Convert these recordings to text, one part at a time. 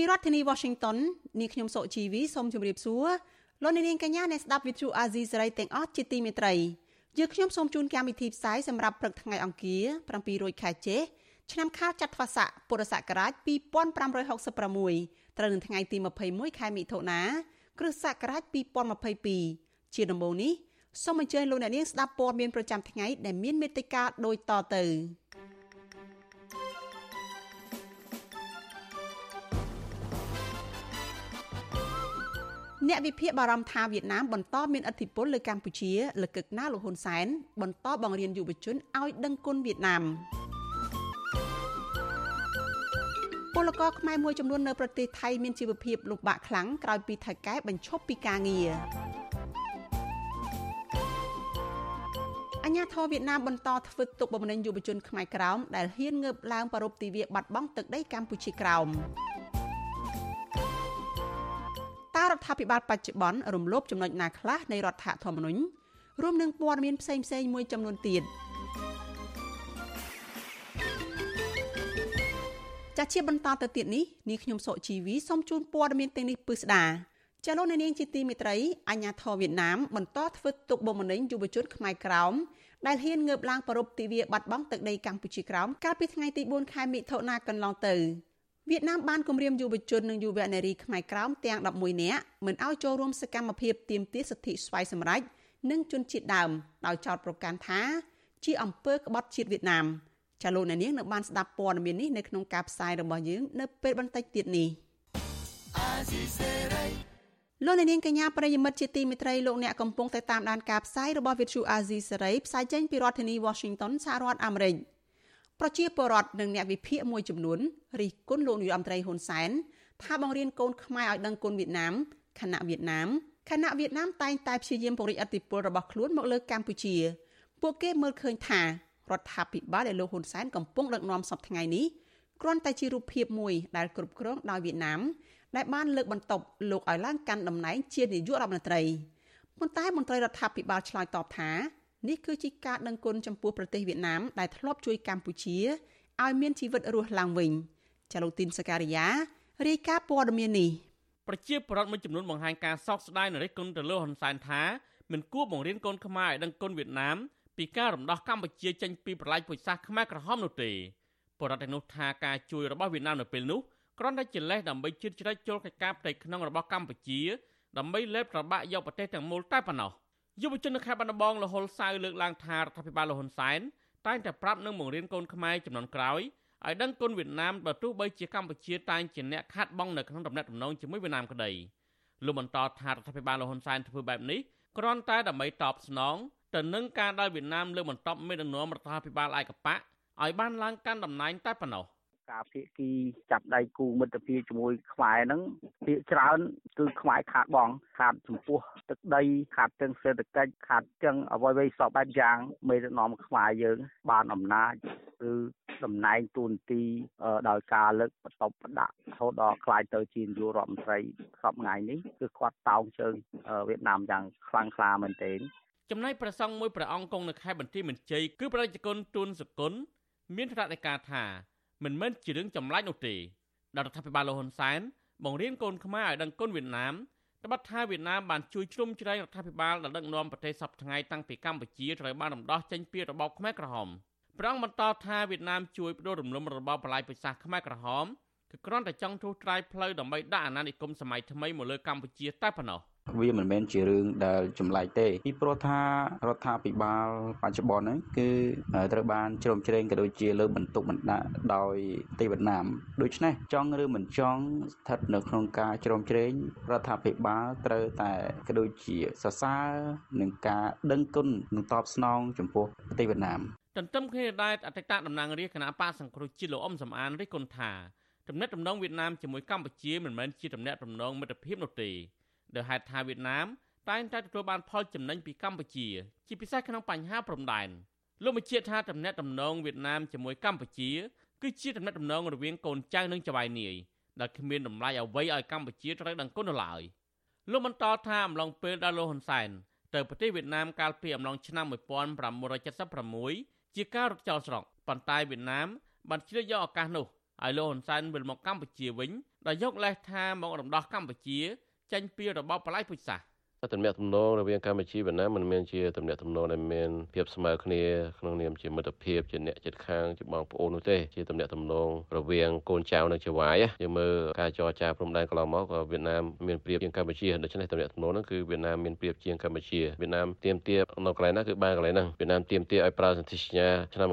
ពីរដ្ឋធានី Washington នាងខ្ញុំសុជីវីសូមជម្រាបសួរលោកអ្នកនាងកញ្ញាអ្នកស្ដាប់ Vithu Azisari ទាំងអស់ជាទីមេត្រីយើខ្ញុំសូមជូនកម្មវិធីផ្សាយសម្រាប់ព្រឹកថ្ងៃអង្គារ7រោចខែចេឆ្នាំខាលចត្វាស័កពុរសករាជ2566ត្រូវនៅថ្ងៃទី21ខែមិថុនា គ្រិស្តសករាជ2022ជាដំបូងនេះសូមអញ្ជើញលោកអ្នកនាងស្ដាប់ព័ត៌មានប្រចាំថ្ងៃដែលមានមេត្តាដូចតទៅ អ្នកវិភាគបារម្ភថាវៀតណាមបន្តមានឥទ្ធិពលលើកម្ពុជាលើកឹកណាលោកហ៊ុនសែនបន្តបង្រៀនយុវជនឲ្យដឹងគុណវៀតណាមពលករខ្មែរមួយចំនួននៅប្រទេសថៃមានជីវភាពលំបាកខ្លាំងក្រោយពីថៃកែបញ្ឈប់ពីការងារអញ្ញាធរវៀតណាមបន្តធ្វើទុកបុកម្នេញយុវជនខ្មែរក្រោមដែលហ៊ានងើបឡើងប្រពៃទិវាបាត់បង់ទឹកដីកម្ពុជាក្រោម តើរដ្ឋាភិបាលបច្ចុប្បន្នរំលោភចំណុចណាខ្លះនៃរដ្ឋធម្មនុញ្ញរួមនឹងព័ត៌មានផ្សេងៗមួយចំនួនទៀត។ចាជាបន្តទៅទៀតនេះនាងខ្ញុំសុជីវីសូមជូនព័ត៌មានទាំងនេះពិស្ដាចាលោកនាងជាទីមេត្រីអាញាធរវៀតណាមបន្តធ្វើទុកបុកម្នេញយុវជនខ្មែរក្រោមដែលហ៊ានងើបឡើងប្រពៃទិវាបាត់បង់ទឹកដីកម្ពុជាក្រោមកាលពីថ្ងៃទី4ខែមិថុនាកន្លងទៅ វៀតណាមបានគម្រាមយុវជននិងយុវនារីខ្មែរក្រោមទាំង11នាក់មិនឲ្យចូលរួមសកម្មភាពទាមទារសិទ្ធិស្វ័យសម្រេចនិងជនជាតិដើមដោយចោទប្រកាន់ថាជាអំពើក្បត់ជាតិវៀតណាមចាលោកអ្នកនាងនៅបានស្ដាប់ព័ត៌មាននេះនៅក្នុងការផ្សាយរបស់យើងនៅពេលបន្តិចទៀតនេះលោកអ្នកនាងកញ្ញាប្រិយមិត្តជាទីមេត្រីលោកអ្នកកំពុងតែតាមដានការផ្សាយរបស់ Vithu Azizi Serai ផ្សាយចេញពីរដ្ឋធានី Washington សហរដ្ឋអាមេរិក ប្រជាពលរដ្ឋនិងអ្នកវិភាគមួយចំនួនរិះគន់លោកនាយរដ្ឋមន្ត្រីហ៊ុនសែនថាបង្រៀនកូនខ្មែរឲ្យដឹងគុណវៀតណាមខណៈវៀតណាមខណៈវៀតណាមតែងតែព្យាយាមពង្រីកអធិបតេយ្យរបស់ខ្លួនមកលើកម្ពុជា ពួកគេមើលឃើញថារដ្ឋាភិបាលដែលលោកហ៊ុនសែនកំពុងដឹកនាំសពថ្ងៃនេះគ្រាន់តែជារូបភាពមួយដែលគ្រប់គ្រងដោយវៀតណាមដែលបានលើកបន្ទប់លោកឲ្យឡើងកាន់តំណែងជានាយករដ្ឋមន្ត្រីប៉ុន្តែមន្ត្រីរដ្ឋាភិបាលឆ្លើយតបថា នេះគឺជាការដឹងគុណចំពោះប្រទេសវៀតណាមដែលធ្លាប់ជួយកម្ពុជាឲ្យមានជីវិតរស់ឡើងវិញចាលូទីនសការីយ៉ារាយការណ៍ព័ត៌មាននេះប្រជាពលរដ្ឋមួយចំនួនបង្ហាញការសោកស្ដាយនិងរិះគន់ទៅលើហ៊ុនសែនថាមិនគួរបង្រៀនកូនខ្មែរឲ្យដឹងគុណវៀតណាមពីការរំដោះកម្ពុជាចេញពីប្រឡាយពូជសាសន៍ខ្មែរក្រហមនោះទេបរដ្ឋទាំងនោះថាការជួយរបស់វៀតណាមនៅពេលនោះគ្រាន់តែជាលេសដើម្បីជឿជ្រែកចូលកិច្ចការផ្ទៃក្នុងរបស់កម្ពុជាដើម្បីលេបប្របាក់យកប្រទេសទាំងមូលតែប៉ុណ្ណោះ យុវជននៅខេត្តបាត់ដំបងលហុលសៅលើកឡើងថារដ្ឋាភិបាលលហ៊ុនសែនតែងតែប្រាប់នឹងបង្រៀនកូនខ្មែរចំនួនក្រោយឲ្យដឹងគុណវៀតណាមបើទោះបីជាកម្ពុជាតែងជាអ្នកខាត់បងនៅក្នុងដំណាក់ដំណងជាមួយវៀតណាមក្តីលោកបន្តថារដ្ឋាភិបាលលហ៊ុនសែនធ្វើបែបនេះគ្រាន់តែដើម្បីតបស្នងទៅនឹងការដែលវៀតណាមលើកបន្ទប់មេដឹកនាំរដ្ឋាភិបាលឯកបៈឲ្យបានឡើងកាន់តំណែងតែប៉ុណ្ណោះ ការភាគីចាប់ដៃគូមិត្តភាពជាមួយខ្មែរហ្នឹងភាគច្រើនគឺខ្មែរខាតបង ខាតចំពោះទឹកដីខាតទាំងសេដ្ឋកិច្ចខាតទាំងអ្វីៗសពបែបយ៉ាងមេដឹកនាំខ្មែរយើង បានអំណាចឬតំណែងទូនទីដោយការលើកបន្ទប់បដាក់រហូតដល់ខ្លាយទៅជានាយករដ្ឋមន្ត្រីសពថ្ងៃនេះគឺគាត់តោងជើងវៀតណាមយ៉ាងខ្លាំងក្លាមែនទែនចំណែកព្រះសង្ឃមួយព្រះអង្គគង់នៅខេត្តបន្ទាយមានជ័យគឺប្រជាជនទួនសគុណមានថ្នាក់នៃការថា មិនមែនជារឿងចម្លែកនោះទេដល់រដ្ឋាភិបាលលហ៊ុនសែនបង្រៀនកូនខ្មែរឲ្យដឹងគុណវៀតណាមត្បិតថាវៀតណាមបានជួយជ្រោមជ្រែងរដ្ឋាភិបាលដែលដឹកនាំប្រទេសសពថ្ងៃតាំងពីកម្ពុជាត្រូវបានរំដោះចេញពីរបបខ្មែរក្រហមព្រះអង្គបន្តថាវៀតណាមជួយបដូររំលំរបបបលាយប្រសាសន៍ខ្មែរក្រហមគឺគ្រាន់តែចង់ទូត្រៃផ្លូវដើម្បីដាក់អាណានិគមសម័យថ្មីមកលើកម្ពុជាតែប៉ុណ្ណោះ វាមិនមែនជារឿងដែលចម្លែកទេពីព្រោះថារដ្ឋាភិបាលបច្ចុប្បន្នហ្នឹងគឺត្រូវបានជ្រោមជ្រែងក៏ដូចជាលើបន្ទុកបណ្ដាក់ដោយទីវៀតណាមដូច្នេះចង់ឬមិនចង់ស្ថិតនៅក្នុងការជ្រោមជ្រែងរដ្ឋាភិបាលត្រូវតែក៏ដូចជាសរសើរនឹងការដឹងគុណនឹងតបស្នងចំពោះប្រទេសវៀតណាមទន្ទឹមគ្នាដែរអតីតតំណាងរាជគណៈបកសង្គ្រោះជាតិលោកអ៊ំសំអានរិះគន់ថាទំនាក់ទំនងវៀតណាមជាមួយកម្ពុជាមិនមែនជាទំនាក់ទំនងមិត្តភាពនោះទេ ដោយហេតុថាវៀតណាមតែងតែទទួលបានផលចំណេញពីកម្ពុជា ជាពិសេសក្នុងបញ្ហាព្រំដែនលោកបញ្ជាក់ថាតំណែងតំណងវៀតណាមជាមួយកម្ពុជាគឺជាតំណែងតំណងរវាងកូនចៅនិងចៅនាយដែលគ្មានតម្លៃអ្វីឲ្យកម្ពុជាត្រូវដឹងគុណនៅឡើយលោកបន្តថាអំឡុងពេលដែលលោកហ៊ុនសែនទៅប្រទេសវៀតណាមកាលពីអំឡុងឆ្នាំ1976ជាការរត់ចោលស្រុកប៉ុន្តែវៀតណាមបានជ្រើសយកឱកាសនោះឲ្យលោកហ៊ុនសែនវិលមកកម្ពុជាវិញដោយយកលេសថាមករំដោះកម្ពុជា ចេញពីរបបបល្ល័ង្កពូជសាសន៍ ទំនាក់ទំនងរវាងកម្ពុជាវៀតណាមមិនមែនជាទំនាក់ទំនងដែលមានភាពស្មើគ្នាក្នុងនាមជាមិត្តភាពជាអ្នកជិតខាងជាបងប្អូននោះទេជាទំនាក់ទំនងរវាងកូនចៅនិងចៅហ្វាយយើងមើលការចរចាព្រំដែនកន្លងមកក៏វៀតណាមមានប្រៀបជាងកម្ពុជាដូច្នេះទំនាក់ទំនងហ្នឹងគឺវៀតណាមមានប្រៀបជាងកម្ពុជាវៀតណាមទៀមទានៅកន្លែងណាគឺបានកន្លែងហ្នឹងវៀតណាមទៀមទាឲ្យប្រើសន្ធិសញ្ញាឆ្នាំ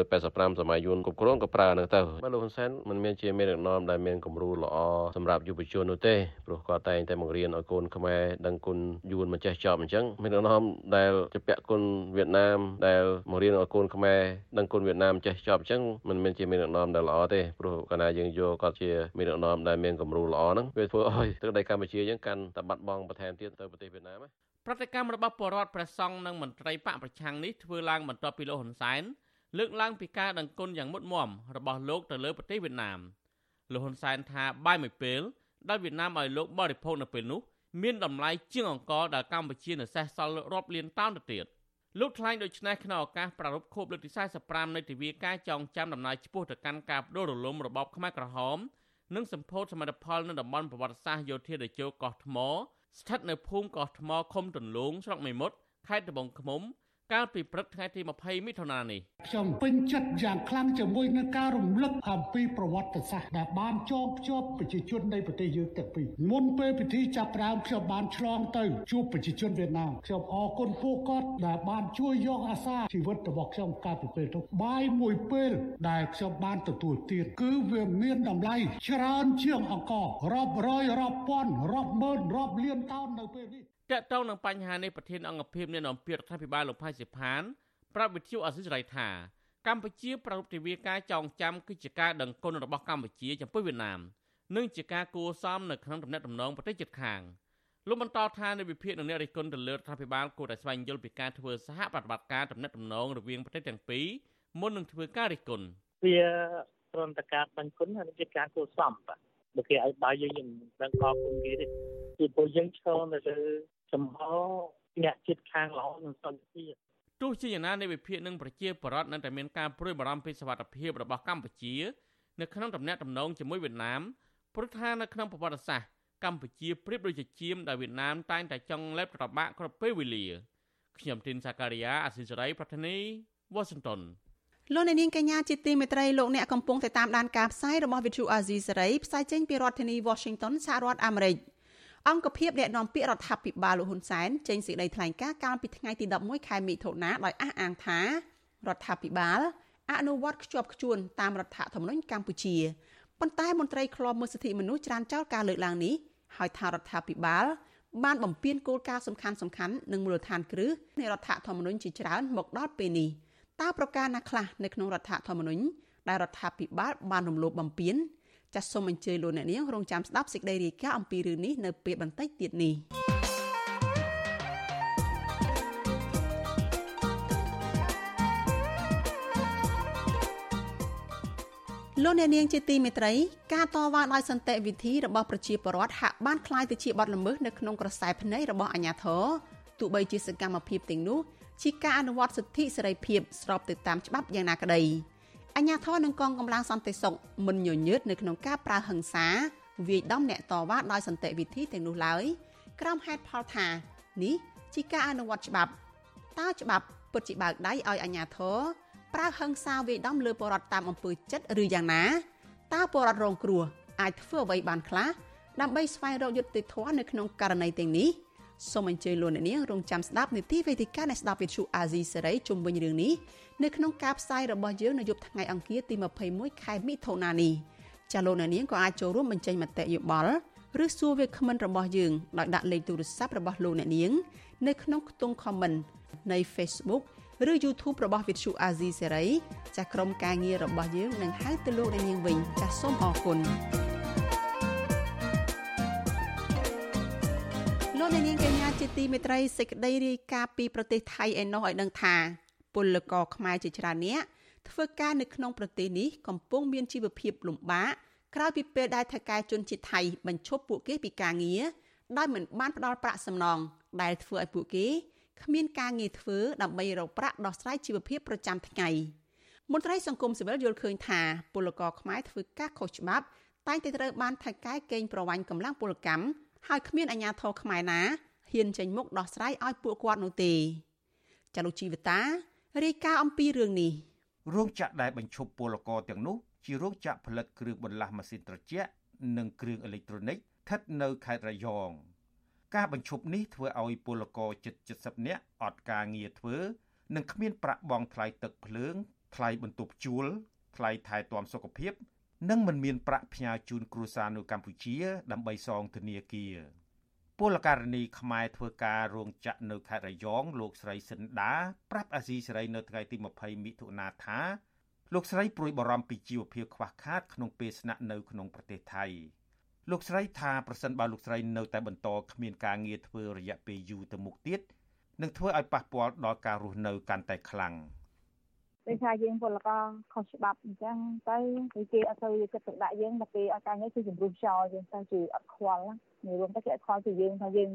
1985សម័យយួនគ្រប់គ្រងក៏ប្រើហ្នឹងទៅបាទលោកហ៊ុនសែនមិនមែនជាមេដឹកនាំដែលមានគំរូល្អសម្រាប់យុវជននោះទេព្រោះគាត់តែងតែបង្រៀនឲ្យកូនខ្មែរដឹងគុណយួនមិនចេះចប់អញ្ចឹងមានដំណំដែលជាពាក់គុណវៀតណាមដែលមករៀនឲ្យកូនខ្មែរដឹងគុណវៀតណាមចេះចប់អញ្ចឹងមិនមែនជាមានដំណំដែលល្អទេព្រោះកាលណាយើងយកគាត់ជាមានដំណំដែលមានគំរូល្អហ្នឹងវាធ្វើឲ្យទឹកដីកម្ពុជាយើងកាន់តែបាត់បង់បន្ថែមទៀតទៅប្រទេសវៀតណាមប្រតិកម្មរបស់ពលរដ្ឋព្រះសង្ឃនិងមន្ត្រីបកប្រឆាំងនេះធ្វើឡើងបន្ទាប់ពីលោកហ៊ុនសែនលើកឡើងពីការដឹងគុណយ៉ាងមុតមមរបស់លោកទៅលើប្រទេសវៀតណាមលោកហ៊ុនសែនថាបាយមួយពេលដែលវៀតណាមឲ្យលោកបរិភោគនៅពេលនោះ មានតម្លៃជាងអង្គដែលកម្ពុជានៅសេសសល់រាប់លានតោនទៅទៀតលោកថ្លែងដូចនេះក្នុងឱកាសប្រារព្ធខួបលើកទី45នៃទិវាការចងចាំដំណើរឆ្ពោះទៅកាន់ការបដូររលំរបបខ្មែរក្រហមនិងសម្ពោធសមិទ្ធផលនៅតំបន់ប្រវត្តិសាស្ត្រយោធាតេជោកោះថ្មស្ថិតនៅភូមិកោះថ្មឃុំទន្លូងស្រុកមេមត់ខេត្តត្បូងឃ្មុំ កាលពីព្រឹកថ្ងៃទី20មិថុនានេះខ្ញុំពេញចិត្តយ៉ាងខ្លាំងជាមួយនឹងការរំលឹកអំពីប្រវត្តិសាស្ត្រដែលបានចងភ្ជាប់ប្រជាជននៃប្រទេសយើងទាំងពីរមុនពេលពិធីចាប់ផ្ដើមខ្ញុំបានឆ្លងទៅជួបប្រជាជនវៀតណាមខ្ញុំអរគុណពួកគាត់ដែលបានជួយយកអាសាជីវិតរបស់ខ្ញុំកាលពីពេលនោះបាយមួយពេលដែលខ្ញុំបានទទួលទានគឺវាមានតម្លៃច្រើនជាងអង្គរាប់រយរាប់ពាន់រាប់ម៉ឺនរាប់លានតោននៅពេលនេះ តកតងនឹងបញ្ហានេះប្រធានអង្គភិបនៃនំពីរដ្ឋាភិបាលលោកផៃសិផានប្រាប់វិទ្យុអសិរ័យថាកម្ពុជាប្រពៃទិវាការចងចាំគឺជាការដឹងគុណរបស់កម្ពុជាចំពោះវៀតណាមនិងជាការគួរសមនៅក្នុងដំណាក់ដំណងប្រទេសជិតខាងលោកបន្តថានៅវិភាគនឹងអ្នករិះគន់ទៅលើរដ្ឋាភិបាលគួរតែស្វែងយល់ពីការធ្វើសហប្រតិបត្តិការដំណាក់ដំណងរវាងប្រទេសទាំងពីរមុននឹងធ្វើការរិះគន់វាព្រមតការបាញ់គុណហើយជាការគួរសមបាទបើគេឲ្យបាយយើងមិនដឹងអរគុណគេទេពីព្រោះយើងឈរនៅលើ ចំហអ្នកចិត្តខាងល្អនិងសន្តិភាពទោះជាយ៉ាងណានៃវិភាគនឹងប្រជាប្រដ្ឋនៅតែមានការព្រួយបារម្ភពីសវត្ថិភាពរបស់កម្ពុជានៅក្នុងតំណែងតំណងជាមួយវៀតណាមព្រោះថានៅក្នុងប្រវត្តិសាស្ត្រកម្ពុជាប្រៀបដូចជាជាមដែលវៀតណាមតែងតែចង់លេបត្របាក់គ្រប់ពេលវេលាខ្ញុំទីនសាការីយ៉ាអសិសរីប្រធានីវ៉ាស៊ីនតោនលោកអ្នកនាងកញ្ញាជាទីមេត្រីលោកអ្នកកំពុងតែតាមដានការផ្សាយរបស់ Vithu Azizi សេរីផ្សាយចេញពីរដ្ឋធានី Washington សហរដ្ឋអាមេរិក។ អង្គភាពអ្នកនាំពាក្យរដ្ឋាភិបាលលោកហ៊ុនសែនចេញសេចក្តីថ្លែងការណ៍កាលពីថ្ងៃទី11ខែមិថុនាដោយអះអាងថារដ្ឋាភិបាលអនុវត្តខ្ជាប់ខ្ជួនតាមរដ្ឋធម្មនុញ្ញកម្ពុជាប៉ុន្តែមន្ត្រីឃ្លាំមើលសិទ្ធិមនុស្សច្រានចោលការលើកឡើងនេះហើយថារដ្ឋាភិបាលបានបំពេញគោលការណ៍សំខាន់សំខាន់និងមូលដ្ឋានគ្រឹះនៃរដ្ឋធម្មនុញ្ញជាច្រើនមកដល់ពេលនេះតើប្រការណាខ្លះនៅក្នុងរដ្ឋធម្មនុញ្ញដែលរដ្ឋាភិបាលបានរំលោភបំពាន ចាសសូមអញ្ជើញលោកអ្នកនាងរងចាំស្ដាប់សេចក្តីរាយការណ៍អំពីរឿងនេះនៅពេលបន្តិចទៀតនេះលោកអ្នកនាងជាទីមេត្រីការតវ៉ាដោយសន្តិវិធីរបស់ប្រជាពលរដ្ឋហាក់បានคล้ายទៅជាបទល្មើសនៅក្នុងក្រសែភ្នែករបស់អាជ្ញាធរទោះបីជាសកម្មភាពទាំងនោះជាការអនុវត្តសិទ្ធិសេរីភាពស្របទៅតាមច្បាប់យ៉ាងណាក្តី អញ្ញាធរនិងកងកម្លាំងសន្តិសុខមិនញញើតនៅក្នុងការប្រើហិង្សាវាយដំអ្នកតវ៉ាដោយសន្តិវិធីទាំងនោះឡើយក្រោមហេតុផលថានេះជាការអនុវត្តច្បាប់តើច្បាប់ពិតជាបើកដៃឲ្យអញ្ញាធរប្រើហិង្សាវាយដំលើបរដ្ឋតាមអំពើចិត្តឬយ៉ាងណាតើបរដ្ឋរងគ្រោះអាចធ្វើអ្វីបានខ្លះដើម្បីស្វែងរកយុត្តិធម៌នៅក្នុងករណីទាំងនេះ សូមអញ្ជើញលោកអ្នកនាងរងចាំស្ដាប់នីតិវេទិកានៃស្ដាប់វិទ្យុអាស៊ីសេរីជុំវិញរឿងនេះនៅក្នុងការផ្សាយរបស់យើងនៅយប់ថ្ងៃអង្គារទី21ខែមិថុនានេះចាលោកអ្នកនាងក៏អាចចូលរួមបញ្ចេញមតិយោបល់ឬសួរវាគ្មិនរបស់យើងដោយដាក់លេខទូរស័ព្ទរបស់លោកអ្នកនាង នៅក្នុងខ្ទង់ comment នៃ Facebook ឬ YouTube របស់ Vithu Azizi Serai ចាស់ក្រុមការងាររបស់យើងនឹងហៅទៅលោកអ្នកនាងវិញចាសសូមអរគុណ អ្នកនាងកញ្ញាជាទីមេត្រីសេចក្តីរាយការណ៍ពីប្រទេសថៃឯណោះឲ្យដឹងថាពលករខ្មែរជាច្រើនអ្នកធ្វើការនៅក្នុងប្រទេសនេះកំពុងមានជីវភាពលំបាកក្រោយពីពេលដែលថៅកែជនជាតិថៃបញ្ឈប់ពួកគេពីការងារដោយមិនបានផ្ដល់ប្រាក់សំណងដែលធ្វើឲ្យពួកគេគ្មានការងារធ្វើដើម្បីរកប្រាក់ដោះស្រាយជីវភាពប្រចាំថ្ងៃមន្ត្រីសង្គមស៊ីវិលយល់ឃើញថាពលករខ្មែរធ្វើការខុសច្បាប់តែងតែត្រូវបានថៅកែកេងប្រវ័ញ្ចកម្លាំងពលកម្ម ហើយគ្មានអាជ្ញាធរខ្មែរណាហ៊ានចេញមុខដោះស្រាយឲ្យពួកគាត់នោះទេចាលោកជីវតារាយការណ៍អំពីរឿងនេះរោងចក្រដែលបញ្ឈប់ពលករទាំងនោះជារោងចក្រផលិតគ្រឿងបន្លាស់ម៉ាស៊ីនត្រជាក់និងគ្រឿងអេឡិចត្រូនិកស្ថិតនៅខេត្តរយងការបញ្ឈប់នេះធ្វើឲ្យពលករជិត70នាក់អត់ការងារធ្វើនិងគ្មានប្រាក់បង់ថ្លៃទឹកភ្លើងថ្លៃបន្ទប់ជួលថ្លៃថែទាំសុខភាព និងមិនមានប្រាក់ផ្ញើជូនគ្រួសារនៅកម្ពុជា ដើម្បីសងធនាគារពលករនីខ្មែរធ្វើការរោងចក្រនៅខេត្តរយងលោកស្រីសិនដាប្រាប់អាស៊ីសេរីនៅថ្ងៃទី20មិថុនាថាលោកស្រីព្រួយបារម្ភពីជីវភាពខ្វះខាតក្នុងពេលស្នាក់នៅក្នុងប្រទេសថៃលោកស្រីថាប្រសិនបើលោកស្រីនៅតែបន្តគ្មានការងារធ្វើរយៈពេលយូរទៅមុខទៀតនឹងធ្វើឲ្យប៉ះពាល់ដល់ការរស់នៅកាន់តែខ្លាំង។ ដូចថាយើងពលករខុសច្បាប់អញ្ចឹងទៅគឺគេអត់ទៅយកចិត្តទុកដាក់យើងមកគេឲ្យការងារគឺជំរុញចោលយើងទៅគឺអត់ខ្វល់និយាយរួមទៅគេអត់ខ្វល់ពីយើងថាយើង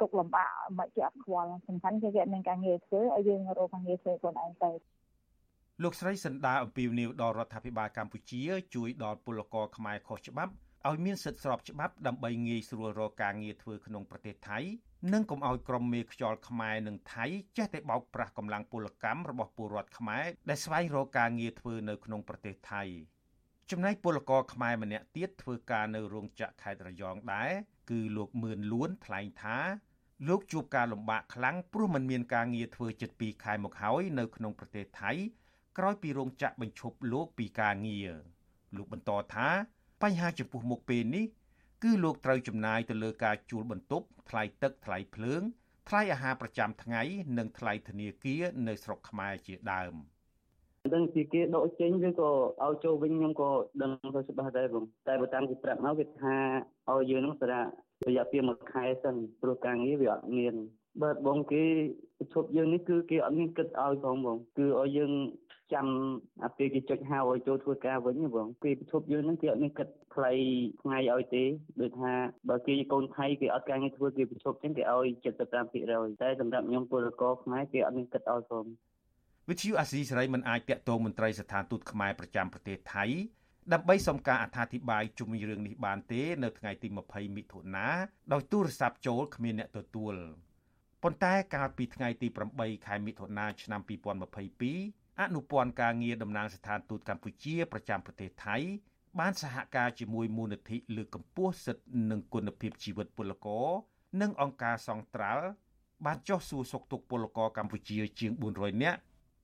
ទុកលំបាកមិនគេអត់ខ្វល់សំខាន់គឺគេមានការងារធ្វើឲ្យយើងរកការងារធ្វើខ្លួនឯងទៅលោកស្រីសន្តាអំពីវនីវដល់រដ្ឋាភិបាលកម្ពុជា ជួយដល់ពលករខ្មែរខុសច្បាប់ ឲ្យមានសិទ្ធិស្របច្បាប់ដើម្បីងាយស្រួលរកការងារធ្វើក្នុងប្រទេសថៃនិងកុំឲ្យក្រុមមេខ្យល់ខ្មែរនិងថៃចេះតែបោកប្រាស់កម្លាំងពលកម្មរបស់ពលរដ្ឋខ្មែរដែលស្វែងរកការងារធ្វើនៅក្នុងប្រទេសថៃចំណែកពលករខ្មែរម្នាក់ទៀតធ្វើការនៅរោងចក្រខេត្តរយងដែរគឺលោកមឿនលួនថ្លែងថាលោកជួបការលំបាកខ្លាំងព្រោះមិនមានការងារធ្វើជិត2ខែមកហើយនៅក្នុងប្រទេសថៃក្រោយពីរោងចក្របញ្ឈប់លោកពីការងារលោកបន្តថា បញ្ហាចំពោះមុខពេលនេះគឺលោកត្រូវចំណាយទៅលើការជួលបន្ទប់ថ្លៃទឹកថ្លៃភ្លើងថ្លៃអាហារប្រចាំថ្ងៃនិងថ្លៃធនាគារនៅស្រុកខ្មែរជាដើមដឹងពីគេដកចេញឬក៏ឲ្យចូលវិញខ្ញុំក៏ដឹងទៅច្បាស់ដែរបងតែបើតាមគេប្រាប់មកគេថាឲ្យយើងនឹងសារៈរយៈពេលមួយខែសិនព្រោះការងារវាអត់មានបើបងគេឈប់យើងនេះគឺគេអត់មានគិតឲ្យផងបងគឺឲ្យយើង ចាំអាពេលគេចុចហៅឲ្យចូលធ្វើការវិញបងពេលប្រជុំយើងហ្នឹងគេអត់មានគិតថ្លៃថ្ងៃឲ្យទេដូចថាបើគេកូនថៃគេអត់ការងារធ្វើគេប្រជុំចឹងគេឲ្យ75%តែសម្រាប់ខ្ញុំពលករខ្មែរគេអត់មានគិតឲ្យផងវិទ្យុអាស៊ីសេរីមិនអាចតាក់ទងមន្ត្រីស្ថានទូតខ្មែរប្រចាំប្រទេសថៃដើម្បីសុំការអត្ថាធិប្បាយជុំវិញរឿងនេះបានទេនៅថ្ងៃទី20មិថុនាដោយទូរស័ព្ទចូលគ្មានអ្នកទទួលប៉ុន្តែកាលពីថ្ងៃទី8ខែមិថុនាឆ្នាំ2022 អនុព័ន្ធការងារតំណាងស្ថានទូតកម្ពុជាប្រចាំប្រទេសថៃបានសហការជាមួយមូលនិធិលើកកម្ពស់សិទ្ធិនិងគុណភាពជីវិតពលករនិងអង្គការសង្ត្រាល់បានចុះសួរសុខទុក្ខពលករកម្ពុជាជាង400នាក់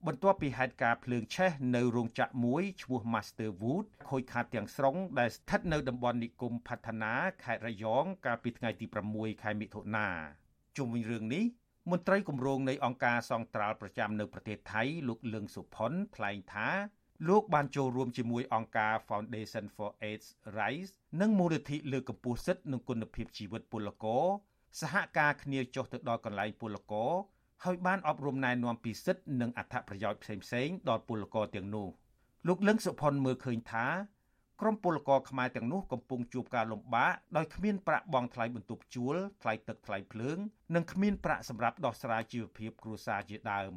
បន្ទាប់ពីហេតុការណ៍ភ្លើងឆេះនៅរោងចក្រមួយឈ្មោះ Master Wood ខូចខាតទាំងស្រុងដែលស្ថិតនៅតំបន់និគមផฒនាខេត្តរយងកាលពីថ្ងៃទី6ខែមិថុនាជុំវិញរឿងនេះ មន្ត្រីគម្រោងនៃអង្គការសង្ត្រាល់ប្រចាំនៅប្រទេសថៃលោកលឹងសុផុនថ្លែងថាលោកបានចូលរួមជាមួយអង្គការ Foundation for AIDS Rights និងមូលនិធិលើកកម្ពស់សិទ្ធិនិងគុណភាពជីវិតពលករសហការគ្នាចុះទៅដល់កន្លែងពលករហើយបានអប់រំណែនាំពីសិទ្ធិនិងអត្ថប្រយោជន៍ផ្សេងៗដល់ពលករទាំងនោះលោកលឹងសុផុនមើលឃើញថា ក្រុមពលករខ្មែរទាំងនោះកំពុងជួបការលំបាកដោយគ្មានប្រាក់បង់ថ្លៃបន្ទប់ជួលថ្លៃទឹកថ្លៃភ្លើង និងគ្មានប្រាក់សម្រាប់ដោះស្រាយជីវភាពគ្រួសារជាដើម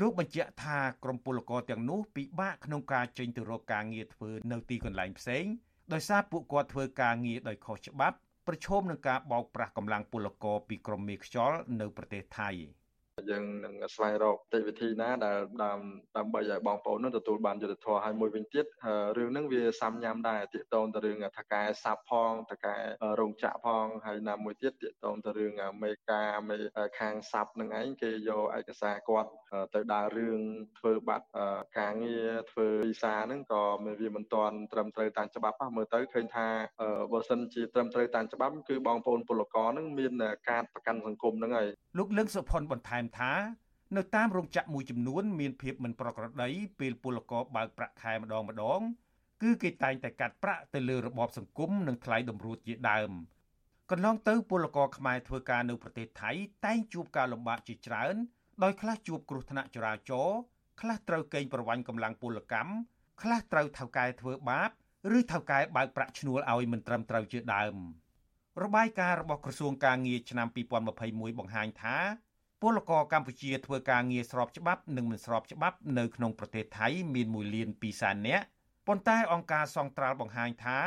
លោកបញ្ជាក់ថាក្រុមពលករទាំងនោះពិបាកក្នុងការចេញទៅរកការងារធ្វើនៅទីកន្លែងផ្សេងដោយសារពួកគាត់ធ្វើការងារដោយខុសច្បាប់ប្រឈមនឹងការបោកប្រាស់កម្លាំងពលករពីក្រុមមេខ្យល់នៅប្រទេសថៃ។ យើងនឹងស្វែងរកតិវិធីណាដែលដើម្បីឲ្យបងប្អូននឹងទទួលបានយុត្តិធម៌ហើយមួយវិញទៀតរឿងហ្នឹងវាសាំញ៉ាំដែរទាក់ទងទៅរឿងថកែសាប់ផងថកែរោងចក្រផងហើយណាមួយទៀតទាក់ទងទៅរឿងមេការមេខាងសាប់នឹងឯងគេយកឯកសារគាត់ទៅដើររឿងធ្វើបាត់ការងារធ្វើវីសាហ្នឹងក៏វាមិនទាន់ត្រឹមត្រូវតាមច្បាប់មើលទៅឃើញថាបើសិនជាត្រឹមត្រូវតាមច្បាប់គឺបងប្អូនពលករហ្នឹងមានការប្រកាន់សង្គមហ្នឹងហើយលោកលឹងសុផុនបន្ថែមថានៅតាមរោងចក្រមួយចំនួនមានភាពមិនប្រក្រតីពេលពលករបើកប្រាក់ខែម្ដងម្ដង គឺគេតែងតែកាត់ប្រាក់ទៅលើរបបសង្គមនិងថ្លៃតម្រួតជាដើមកន្លងទៅពលករខ្មែរធ្វើការនៅប្រទេសថៃតែងជួបការលំបាកជាច្រើនដោយខ្លះជួបគ្រោះថ្នាក់ចរាចរណ៍ខ្លះត្រូវកេងប្រវ័ញ្ចកម្លាំងពលកម្មខ្លះត្រូវថៅកែធ្វើបាបឬថៅកែបើកប្រាក់ឈ្នួលឲ្យមិនត្រឹមត្រូវជាដើមរបាយការណ៍របស់ក្រសួងការងារឆ្នាំ2021បង្ហាញថា ពលករកម្ពុជាធ្វើការងារស្របច្បាប់និងមិនស្របច្បាប់នៅក្នុងប្រទេសថៃមាន1លាន2សែននាក់ប៉ុន្តែអង្គការសង្ត្រាល់បង្ហាញថា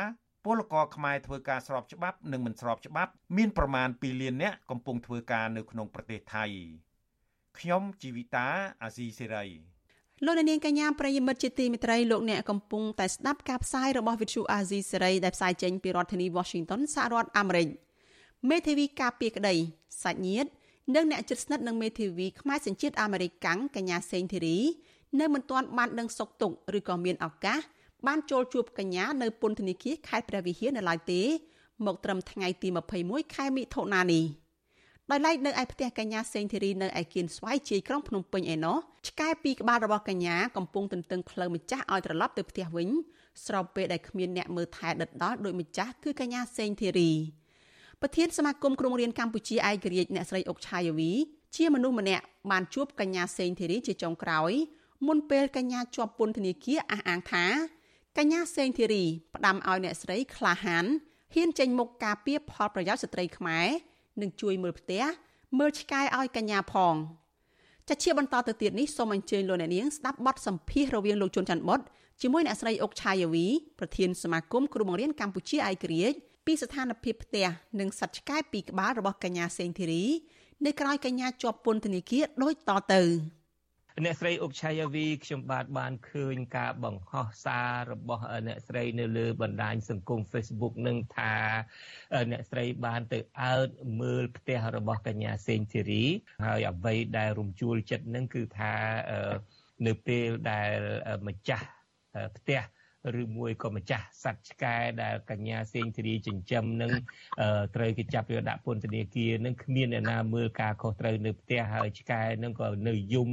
ពលករខ្មែរធ្វើការស្របច្បាប់និងមិនស្របច្បាប់មានប្រមាណ2លាននាក់កំពុងធ្វើការនៅក្នុងប្រទេសថៃខ្ញុំជីវិតាអាស៊ីសេរីលោកនាងកញ្ញាប្រិយមិត្តជាទីមេត្រីលោកអ្នកកំពុងតែស្ដាប់ការផ្សាយរបស់ Vithu Azizi សេរីដែលផ្សាយចេញពីរដ្ឋធានី Washington សហរដ្ឋអាមេរិកមេធាវីការពារក្តីសាច់ញាតិ និងអ្នកជិតស្និទ្ធនឹងមេធាវីខ្មែរសញ្ជាតិអាមេរិកកាំងកញ្ញាសេងធីរីនៅមិនទាន់បានដឹងសុខទុក្ខឬក៏មានឱកាសបានចូលជួបកញ្ញានៅពន្ធនាគារខេត្តព្រះវិហារនៅឡើយទេ មកត្រឹមថ្ងៃទី21ខែមិថុនានេះដោយឡែកនៅឯផ្ទះកញ្ញាសេងធីរីនៅឯគៀនស្វាយជ័យក្រុងភ្នំពេញឯណោះឆ្កែពីរក្បាលរបស់កញ្ញាកំពុងទន្ទឹងផ្លូវម្ចាស់ឲ្យត្រឡប់ទៅផ្ទះវិញស្របពេលដែលគ្មានអ្នកមើលថែដិតដល់ដោយម្ចាស់គឺកញ្ញាសេងធីរី ប្រធានសមាគមគ្រូបង្រៀនកម្ពុជាឯករាជ្យអ្នកស្រីអុកឆាយាវីជាមនុស្សម្នាក់បានជួបកញ្ញាសេងធីរីជាចុងក្រោយមុនពេលកញ្ញាជាប់ពន្ធនាគារអះអាងថាកញ្ញាសេងធីរីផ្ដាំឲ្យអ្នកស្រីក្លាហានហ៊ានចេញមុខការពារផលប្រយោជន៍ស្ត្រីខ្មែរនិងជួយមើលផ្ទះមើលឆ្កែឲ្យកញ្ញាផងចាជាបន្តទៅទៀតនេះសូមអញ្ជើញលោកអ្នកនាងស្ដាប់បទសម្ភាសន៍រវាងលោកជុនច័ន្ទបុតជាមួយអ្នកស្រីអុកឆាយាវីប្រធានសមាគមគ្រូបង្រៀនកម្ពុជាឯករាជ្យ ពីស្ថានភាពផ្ទះនិងសត្វឆ្កែពីរក្បាលរបស់កញ្ញាសេងធីរី នៅក្រៅកញ្ញាជាប់ពន្ធនាគារដូចតទៅអ្នកស្រីអុកឆាយាវីខ្ញុំបាទបានឃើញការបង្ហោះសាររបស់អ្នកស្រីនៅលើបណ្ដាញសង្គម Facebook នឹងថាអ្នកស្រីបានទៅអើតមើលផ្ទះរបស់កញ្ញាសេងធីរីហើយអ្វីដែលរំជួលចិត្តនឹងគឺថានៅពេលដែលម្ចាស់ផ្ទះ ឬមួយក៏ម្ចាស់សត្វឆ្កែដែលកញ្ញាសេងធារីចិញ្ចឹមនឹងត្រូវគេចាប់យកដាក់ពន្ធនាគារនឹងគ្មានអ្នកណាមើលការខុសត្រូវនៅផ្ទះហើយឆ្កែនឹងក៏នៅយំ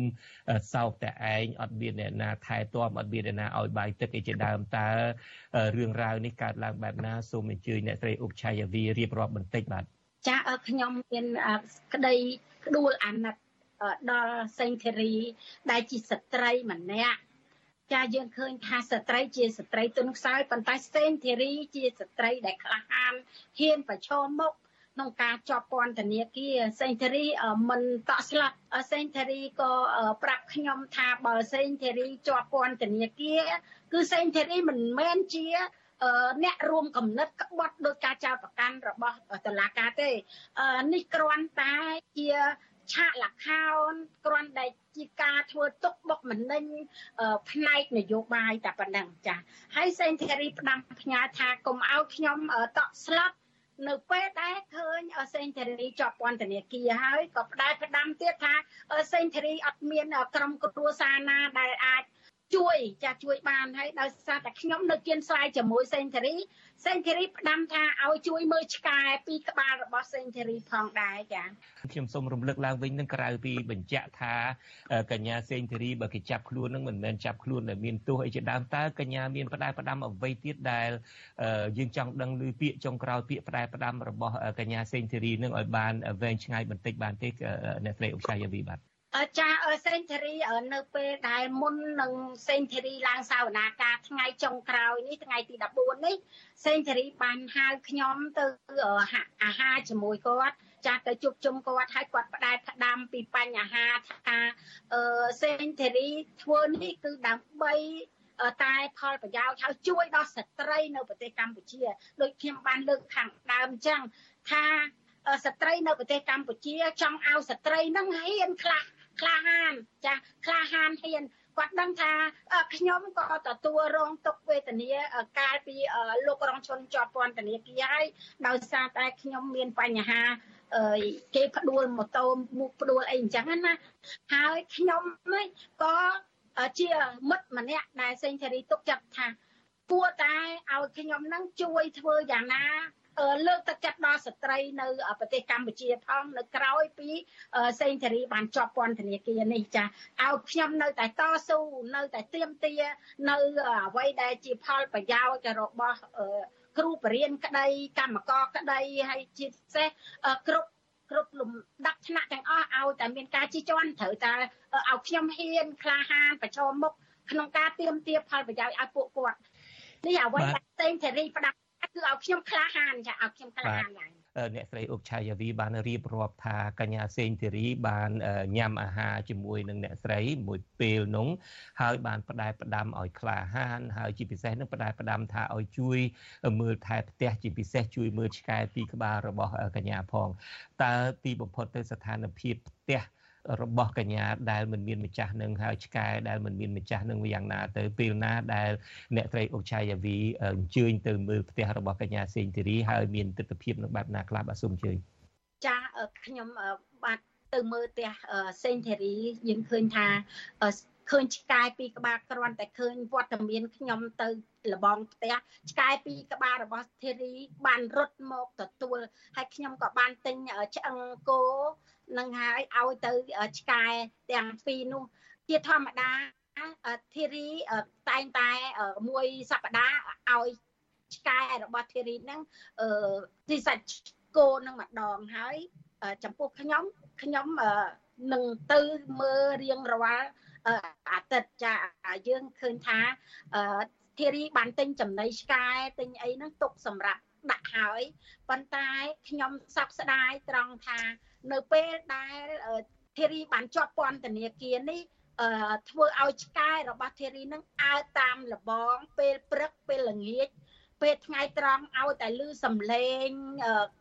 សោកតែឯងអត់មានអ្នកណាថែទាំអត់មានអ្នកណាឲ្យបាយទឹកអីជាដើមតើរឿងរ៉ាវនេះកើតឡើងបែបណាសូមអញ្ជើញអ្នកស្រីអុកឆាយាវីរៀបរាប់បន្តិចបាទចាខ្ញុំមានក្តីក្ដួលអាណិតដល់សេងធារីដែលជាស្ត្រីម្នាក់ ចាយើងឃើញថាស្ត្រីជាស្ត្រីទុនខ្សោយប៉ុន្តែសេងធីរីជាស្ត្រីដែលក្លាហានហ៊ានប្រឈមមុខក្នុងការជាប់ពន្ធនាគារសេងធារីមិនតក់ស្លាប់សេងធារីក៏ប្រាប់ខ្ញុំថាបើសេងធារីជាប់ពន្ធនាគារគឺសេងធារីមិនមែនជាអ្នករួមកំណត់ក្បត់ដោយការចោទប្រកាន់របស់តុលាការទេនេះគ្រាន់តែជាឆាកលខោនគ្រាន់តែ ជាការធ្វើទុកបុកម្នេញផ្នែកនយោបាយតែប៉ុណ្ណឹងចាហើយសេនធីរីផ្ដាំផ្ញើថាកុំឲ្យខ្ញុំតក់ស្លាប់នៅពេលដែលឃើញសេនធរីជាប់ពន្ធនាគារហើយក៏ផ្ដាច់ផ្ដាំទៀតថាសេនធរីអត់មានក្រុមគ្រួសារណាដែលអាច ជួយចាជួយបានហើយដោយសារតែខ្ញុំនៅគៀនស្រាយជាមួយសេនធរីសេនធីរីផ្ដាំថាឲ្យជួយមើលឆ្កែពីក្បាលរបស់សេនធីរីផងដែរចាខ្ញុំសូមរំលឹកឡើងវិញនឹងក្រៅពីបញ្ជាក់ថាកញ្ញាសេនធីរីបើគេចាប់ខ្លួននឹងមិនមែនចាប់ខ្លួនដែលមានទោសអីជាដើមតើកញ្ញាមានផ្ដាយផ្ដាំអ្វីទៀតដែលយើងចង់ដឹងឮពាក្យចុងក្រោយពាក្យផ្ដាយផ្ដាំរបស់កញ្ញាសេនធីរីនឹងឲ្យបានវែងឆ្ងាយបន្តិចបានទេអ្នកស្រីអុកសាយាវីបាទ ចាសេនធរីនៅពេលដែលមុននឹងសេនធរីឡើងសាវនាការថ្ងៃចុងក្រោយនេះថ្ងៃទី14នេះសេនធរីបានហៅខ្ញុំទៅអាហារជាមួយគាត់ចាស់ទៅជួបជុំគាត់ហើយគាត់ផ្ដែផ្ដាំពីបញ្ហាថាអឺសេនធរីធ្វើនេះគឺដើម្បីតែផលប្រយោជន៍ហើយជួយដល់ស្ត្រីនៅប្រទេសកម្ពុជាដូចខ្ញុំបានលើកខាងដើមអញ្ចឹងថាស្ត្រីនៅប្រទេសកម្ពុជាចង់ឲ្យស្ត្រីនឹងហ៊ានខ្លះ ក្លាហានចាក្លាហានហ៊ានគាត់ដឹងថាខ្ញុំក៏ទទួលរងទុក្ខវេទនាកាលពីលោករងឈុនជាប់ពន្ធនាគារហើយដោយសារតែខ្ញុំមានបញ្ហាគេផ្ដួលម៉ូតូមុខផ្ដួលអីអញ្ចឹងណាហើយខ្ញុំនេះក៏ជាមិត្តម្នាក់ដែលសេងធារីទុកចិត្តថាគួរតែឲ្យខ្ញុំនឹងជួយធ្វើយ៉ាងណា លើកទឹកចិត្តដល់ស្ត្រីនៅប្រទេសកម្ពុជាផងនៅក្រៅពីសេងធារីបានជាប់ពន្ធនាគារនេះចាឲ្យខ្ញុំនៅតែតស៊ូនៅតែទៀមទានៅអ្វីដែលជាផលប្រយោជន៍របស់គ្រូបរិញ្ញាក្តីកម្មករក្តីហើយជាពិសេសគ្រប់គ្រប់លំដាប់ថ្នាក់ទាំងអស់ឲ្យតែមានការជិះជាន់ត្រូវតែឲ្យខ្ញុំហ៊ានក្លាហានប្រឈមមុខក្នុងការទៀមទាផលប្រយោជន៍ឲ្យពួកគាត់នេះអ្វីដែលផ្សេងធារីផ្ដាប់ គឺឲ្យខ្ញុំក្លាហានចាឲ្យខ្ញុំក្លាហានឡើងអ្នកស្រីអុកឆាយាវីបានរៀបរាប់ថាកញ្ញាសេងធីរីបានញ៉ាំអាហារជាមួយនឹងអ្នកស្រីមួយពេលនោះហើយបានផ្ដែផ្ដាំឲ្យក្លាហានហើយជាពិសេសនឹងផ្ដែផ្ដាំថាឲ្យជួយមើលថែផ្ទះជាពិសេសជួយមើលឆ្កែទីក្បាលរបស់កញ្ញាផងតើទីបំផុតទៅស្ថានភាពផ្ទះ របស់កញ្ញាដែលមិនមានម្ចាស់នឹងហើយឆ្កែដែលមិនមានម្ចាស់នឹងយ៉ាងណាទៅពេលណាដែលអ្នកត្រីអុកឆាយាវីអញ្ជើញទៅមើលផ្ទះរបស់កញ្ញាសេងធីរីហើយមានទស្សនវិជ្ជានឹងបែបណាខ្លះបាទសូមអញ្ជើញចាខ្ញុំបាទទៅមើលផ្ទះសេងធីរីយើងឃើញថាឃើញឆ្កែពីរក្បាលគ្រាន់តែឃើញវត្តមានខ្ញុំទៅលបងផ្ទះឆ្កែពីរក្បាលរបស់ធីរីបានរត់មកទទួលហើយខ្ញុំក៏បានទិញឆ្អឹងគោ នឹងហើយឲ្យទៅឆ្កែទាំងពីរនោះជាធម្មតាធីរីតែងតែមួយសប្តាហ៍ឲ្យឆ្កែរបស់ធីរីហ្នឹងអឺទីសាច់គោនឹងម្ដងហើយចំពោះខ្ញុំខ្ញុំនឹងទៅមើលរៀងរាល់អាទិត្យចាយើងឃើញថាធីរីបានទិញចំណីឆ្កែទិញអីហ្នឹងទុកសម្រាប់ ដាក់ហើយប៉ុន្តែខ្ញុំសោកស្ដាយត្រង់ថា នៅពេលដែលធីរីបានជាប់ពន្ធនាគារនេះធ្វើឲ្យឆ្កែរបស់ធីរីនឹងអើតាមលបងពេលព្រឹកពេលល្ងាចពេលថ្ងៃត្រង់ឲ្យតែលឺសំឡេង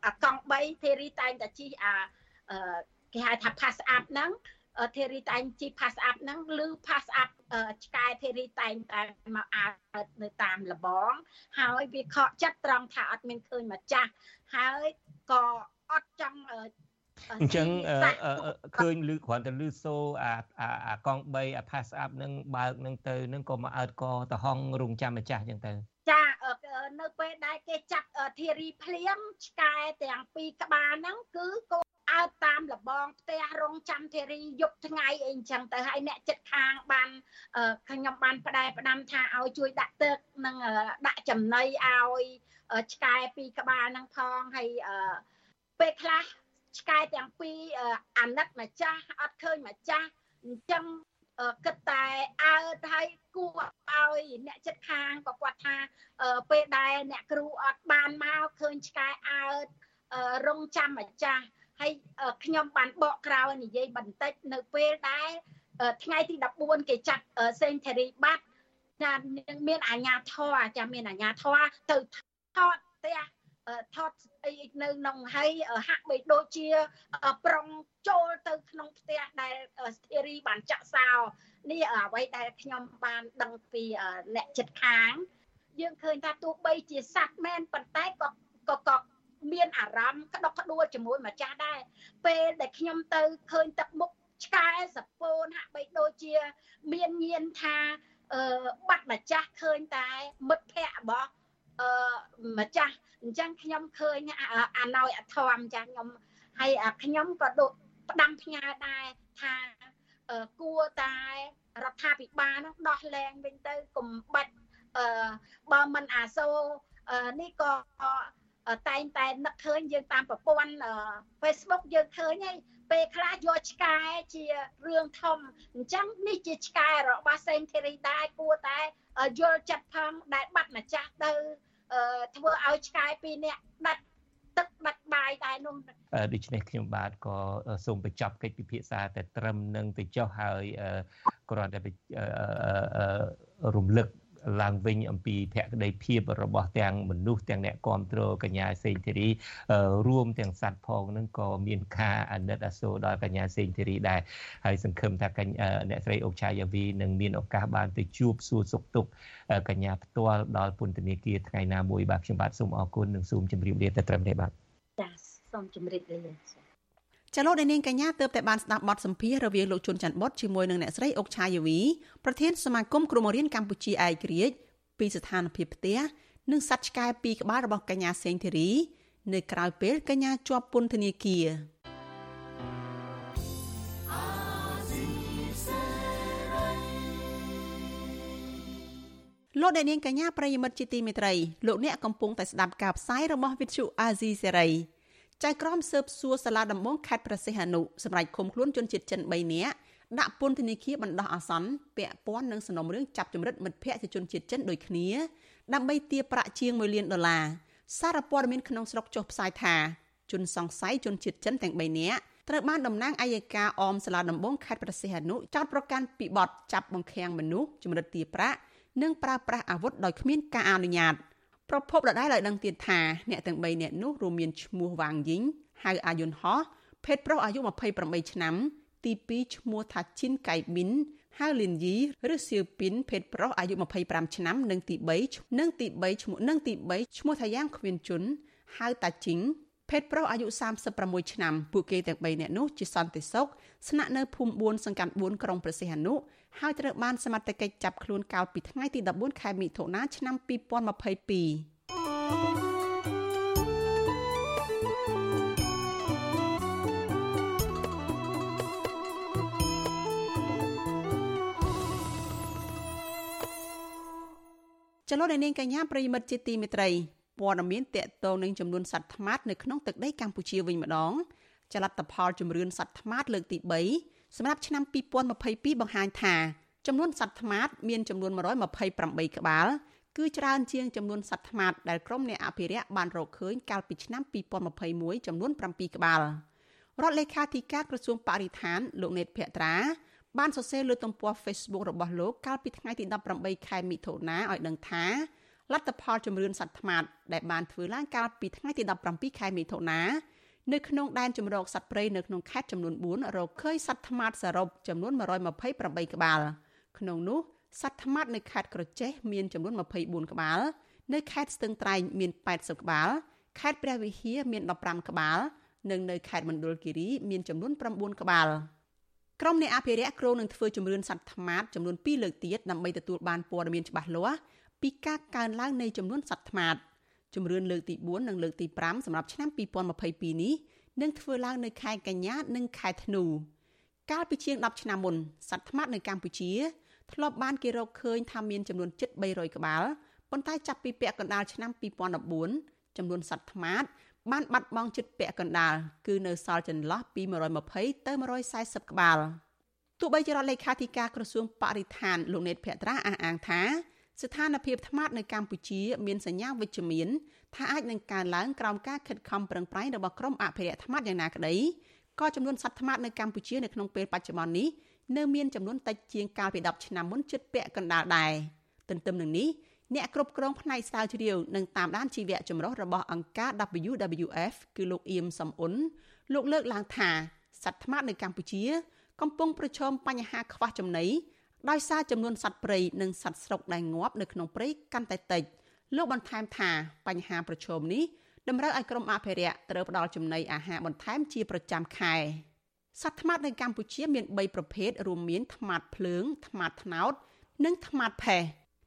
អាកង់3ធីរីតែងតែជិះអាគេហៅថា pass up ហ្នឹង ធីរីតែងជិះ pass up ហ្នឹងឬ pass up ឆ្កែធីរីតែងតែមកអើនៅតាមលបងហើយវាខកចិត្តត្រង់ថាអត់មានឃើញម្ចាស់ហើយក៏អត់ចង់អញ្ចឹងឃើញលឺគ្រាន់តែលឺសូអាអាកង់3អា pass up នឹងបើកនឹងទៅនឹងក៏មកអើតកទៅហងរងចាំម្ចាស់អញ្ចឹងទៅចានៅពេលដែលគេចាប់ធារីភ្លៀងឆ្កែទាំងពីរក្បាលហ្នឹងគឺកូន អើតតាមលបងផ្ទះរងចាំធារីយប់ថ្ងៃអីអញ្ចឹងទៅហើយអ្នកចិត្តខាងបានខ្ញុំបានផ្ដែផ្ដាំថាឲ្យជួយដាក់ទឹកនិងដាក់ចំណីឲ្យឆ្កែពីរក្បាលហ្នឹងផងហើយពេលខ្លះឆ្កែទាំងពីរអាណិតម្ចាស់អត់ឃើញម្ចាស់អញ្ចឹងគិតតែអើហើយគួរឲ្យអ្នកចិត្តខាងក៏គាត់ថាពេលដែលអ្នកគ្រូអត់បានមកឃើញឆ្កែអើរងចាំម្ចាស់ ហើយខ្ញុំបានបកក្រោយនិយាយបន្តិចនៅពេលដែលថ្ងៃទី14គេចាត់សេនធេរីបាត់ចាមានអាញាធរចាមានអាញាធរទៅថតផ្ទះថតអីនៅក្នុងហើយហាក់បីដូចជាប្រុងចូលទៅក្នុងផ្ទះដែលស្ធីរីបានចាក់សោនេះអ្វីដែលខ្ញុំបានដឹងពីអ្នកចិត្តខាង យើងឃើញថាទោះបីជាសត្វមែនប៉ុន្តែក៏ក៏ក៏ មានអារម្មណ៍ក្តុកក្តួលជាមួយម្ចាស់ដែរពេលដែលខ្ញុំទៅឃើញទឹកមុខឆ្កែសពូនហាក់បីដូចជា មានញៀនថាអឺបាត់ម្ចាស់ឃើញតែមិត្តភ័ក្តិរបស់អឺម្ចាស់អញ្ចឹងខ្ញុំឃើញអាណយអធមចាខ្ញុំហើយខ្ញុំក៏ដូចផ្ដាំផ្ញើដែរថាគួរតែរដ្ឋាភិបាលនោះដោះលែងវិញទៅកុំបាច់អឺបើមិនអាសូរនេះក៏ តែងតែនឹកឃើញយើងតាមប្រព័ន្ធ Facebook យើងឃើញហើយពេលខ្លះយកឆ្កែជារឿងធំអញ្ចឹងនេះជាឆ្កែរបស់សេងធីរីដែរគួរតែយល់ចិត្តផងដែលបាត់ម្ចាស់ទៅធ្វើឲ្យឆ្កែពីរនាក់ដាច់ទឹកដាច់បាយដែរនោះដូច្នេះខ្ញុំបាទក៏សូមបញ្ចប់កិច្ចពិភាក្សាតែត្រឹមនឹងទៅចុះហើយគ្រាន់តែរំលឹក ឡើងវិញអំពីភក្តីភាពរបស់ទាំងមនុស្សទាំងអ្នកគ្រប់គ្រងកញ្ញាសេងធីរីរួមទាំងសัตว์ផងនឹងក៏មានការអាណិតអាសូរដល់កញ្ញាសេងធីរីដែរហើយសង្ឃឹមថាកញ្ញាអ្នកស្រីអុកឆាយាវីនឹងមានឱកាសបានទៅជួបសួរសុខទុក្ខកញ្ញាផ្ទាល់ដល់ពន្ធនាគារថ្ងៃណាមួយបាទខ្ញុំបាទសូមអរគុណនិងសូមជម្រាបលាទៅត្រឹមនេះបាទចាសូមជម្រាបលា ចលនានាងកញ្ញាទើបតែបានស្ដាប់បទសម្ភាសន៍រវាងលោកជុនច័ន្ទបុតជាមួយនឹងអ្នកស្រីអុកឆាយាវីប្រធានសមាគមគ្រូបង្រៀនកម្ពុជាឯករាជ្យពីស្ថានភាពផ្ទះនិងសត្វឆ្កែពីរក្បាលរបស់កញ្ញាសេងធីរី នៅក្រៅពេលកញ្ញាជាប់ពន្ធនាគារលលោកអ្នកនាងកញ្ញាប្រិយមិត្តជាទីមេត្រីលោកអ្នកកំពុងតែស្ដាប់ការផ្សាយរបស់វិទ្យុអាស៊ីសេរី ចៅក្រមស៊ើបសួរសាលាដំបងខេត្តប្រសិទ្ធអនុសម្រាប់ឃុំខ្លួនជនជាតិចិន3នាក់ដាក់ពន្ធនាគារបណ្ដោះអាសន្នពាក់ព័ន្ធនឹងសំណុំរឿងចាប់ចម្រិតមិត្តភ័ក្តិជនជាតិចិនដូចគ្នាដើម្បីទារប្រាក់ជាង1លានដុល្លារសារព័ត៌មានក្នុងស្រុកចុះផ្សាយថាជនសង្ស័យជនជាតិចិនទាំង3នាក់ត្រូវបានតំណាងអัยការអមសាលាដំបងខេត្តប្រសិទ្ធអនុចោទប្រកាន់ពីបទចាប់បង្ខាំងមនុស្សចម្រិតទារប្រាក់និងប្រើប្រាស់អាវុធដោយគ្មានការអនុញ្ញាត ប្រពន្ធដដែលឲ្យដឹងទៀតថាអ្នកទាំង3នាក់នោះរួមមានឈ្មោះវ៉ាងយីងហៅអាយុនហោះភេទប្រុសអាយុ28ឆ្នាំ ទី2ឈ្មោះថាជីនកៃប៊ីនហៅលីនយីឬសៀវពីនភេទប្រុសអាយុ25ឆ្នាំនិងទី3និងទី3ឈ្មោះនិងទី3ឈ្មោះថាយ៉ាងខ្វៀនជុនហៅតាជីងភេទប្រុសអាយុ36ឆ្នាំពួកគេទាំង3នាក់នោះជាសន្តិសុខស្នាក់នៅភូមិ4សង្កាត់4ក្រុងព្រះសីហនុ ហើយត្រូវបានសមត្ថកិច្ចចាប់ខ្លួនកាលពីថ្ងៃទី14ខែមិថុនាឆ្នាំ2022ចលនានាងកញ្ញាប្រិមិត្តជាទីមេត្រីព័ត៌មានតកតងនឹងចំនួនសត្វថ្មាតនៅក្នុងទឹកដីកម្ពុជាវិញម្ដងចលនាផលជំរឿនសត្វថ្មាតលើកទី3 សម្រាប់ឆ្នាំ2022បង្ហាញថាចំនួនសត្វថ្មាតមានចំនួន128ក្បាលគឺច្រើនជាងចំនួនសត្វថ្មាតដែលក្រុមអ្នកអភិរក្សបានរកឃើញកាលពីឆ្នាំ2021ចំនួន7ក្បាលរដ្ឋលេខាធិការក្រសួងបរិស្ថានលោកណេតភក្ត្រាបានសរសេរលើទំព័រ Facebook របស់លោកកាលពីថ្ងៃទី18ខែមិថុនាឲ្យដឹងថាលទ្ធផលជំរឿនសត្វថ្មាតដែលបានធ្វើឡើងកាលពីថ្ងៃទី17ខែមិថុនា នៅក្នុងដែនជំរកសត្វព្រៃនៅក្នុងខេត្តចំនួន4រកឃើញសត្វថ្មាតសរុបចំនួន128ក្បាលក្នុងនោះសត្វថ្មាតនៅខេត្តក្រចេះមានចំនួន24ក្បាលនៅខេត្តស្ទឹងត្រែងមាន80ក្បាលខេត្តព្រះវិហារមាន15ក្បាលនិងនៅខេត្តមណ្ឌលគិរីមានចំនួន9ក្បាល។ក្រុមអ្នកអភិរក្សគ្រោងនឹងធ្វើជំរឿនសត្វថ្មាតចំនួន2លើកទៀតដើម្បីទទួលបានព័ត៌មានច្បាស់លាស់ពីការកើនឡើងនៃចំនួនសត្វថ្មាត ជំរឿនលើកទី4និងលើកទី5សម្រាប់ឆ្នាំ2022នេះនឹងធ្វើឡើងនៅខែកញ្ញានិងខែធ្នូកាលពីជាង10ឆ្នាំមុនសត្វថ្មាតនៅកម្ពុជាធ្លាប់បានគេរកឃើញថាមានចំនួនជិត300ក្បាលប៉ុន្តែចាប់ពីពាក់កណ្ដាលឆ្នាំ2014ចំនួនសត្វថ្មាតបានបាត់បង់ជិតពាក់កណ្ដាលគឺនៅសល់ចន្លោះពី120ទៅ140ក្បាលទោះបីជារដ្ឋលេខាធិការក្រសួងបរិស្ថានលោកណេតភក្ត្រាអះអាងថា ស្ថានភាពថ្មនៅកម្ពុជាមានសញ្ញាវិជ្ជមានថាអាចនឹងកើនឡើងក្រោមការខិតខំប្រឹងប្រែងរបស់ក្រមអភិរក្សថ្មយ៉ាងណាក្តីក៏ចំនួនសត្វថ្មនៅកម្ពុជានៅក្នុងពេលបច្ចុប្បន្ននេះនៅមានចំនួនតិចជាងកាលពី10ឆ្នាំមុនជិតពាក់កណ្ដាលដែរទន្ទឹមនឹងនេះអ្នកគ្រប់គ្រងផ្នែកស្រាវជ្រាវនិងតាមដានជីវៈចម្រុះរបស់អង្គការ WWF គឺលោកអៀមសំអ៊ុនលោកលើកឡើងថាសត្វថ្មនៅកម្ពុជា កំពុងប្រឈមបញ្ហាខ្វះចំណី ដោយសារចំនួនសត្វព្រៃនិងសត្វស្រុកដែលងាប់នៅក្នុងព្រៃកាន់តែតិចលោកបន្ថែមថាបញ្ហាប្រឈមនេះតម្រូវឲ្យក្រុមអភិរក្សត្រូវផ្ដល់ចំណីអាហារបន្ថែមជាប្រចាំខែសត្វថ្មាតនៅកម្ពុជាមាន3ប្រភេទរួមមានថ្មាតភ្លើងថ្មាតថ្នោត និងថ្មាតផេះ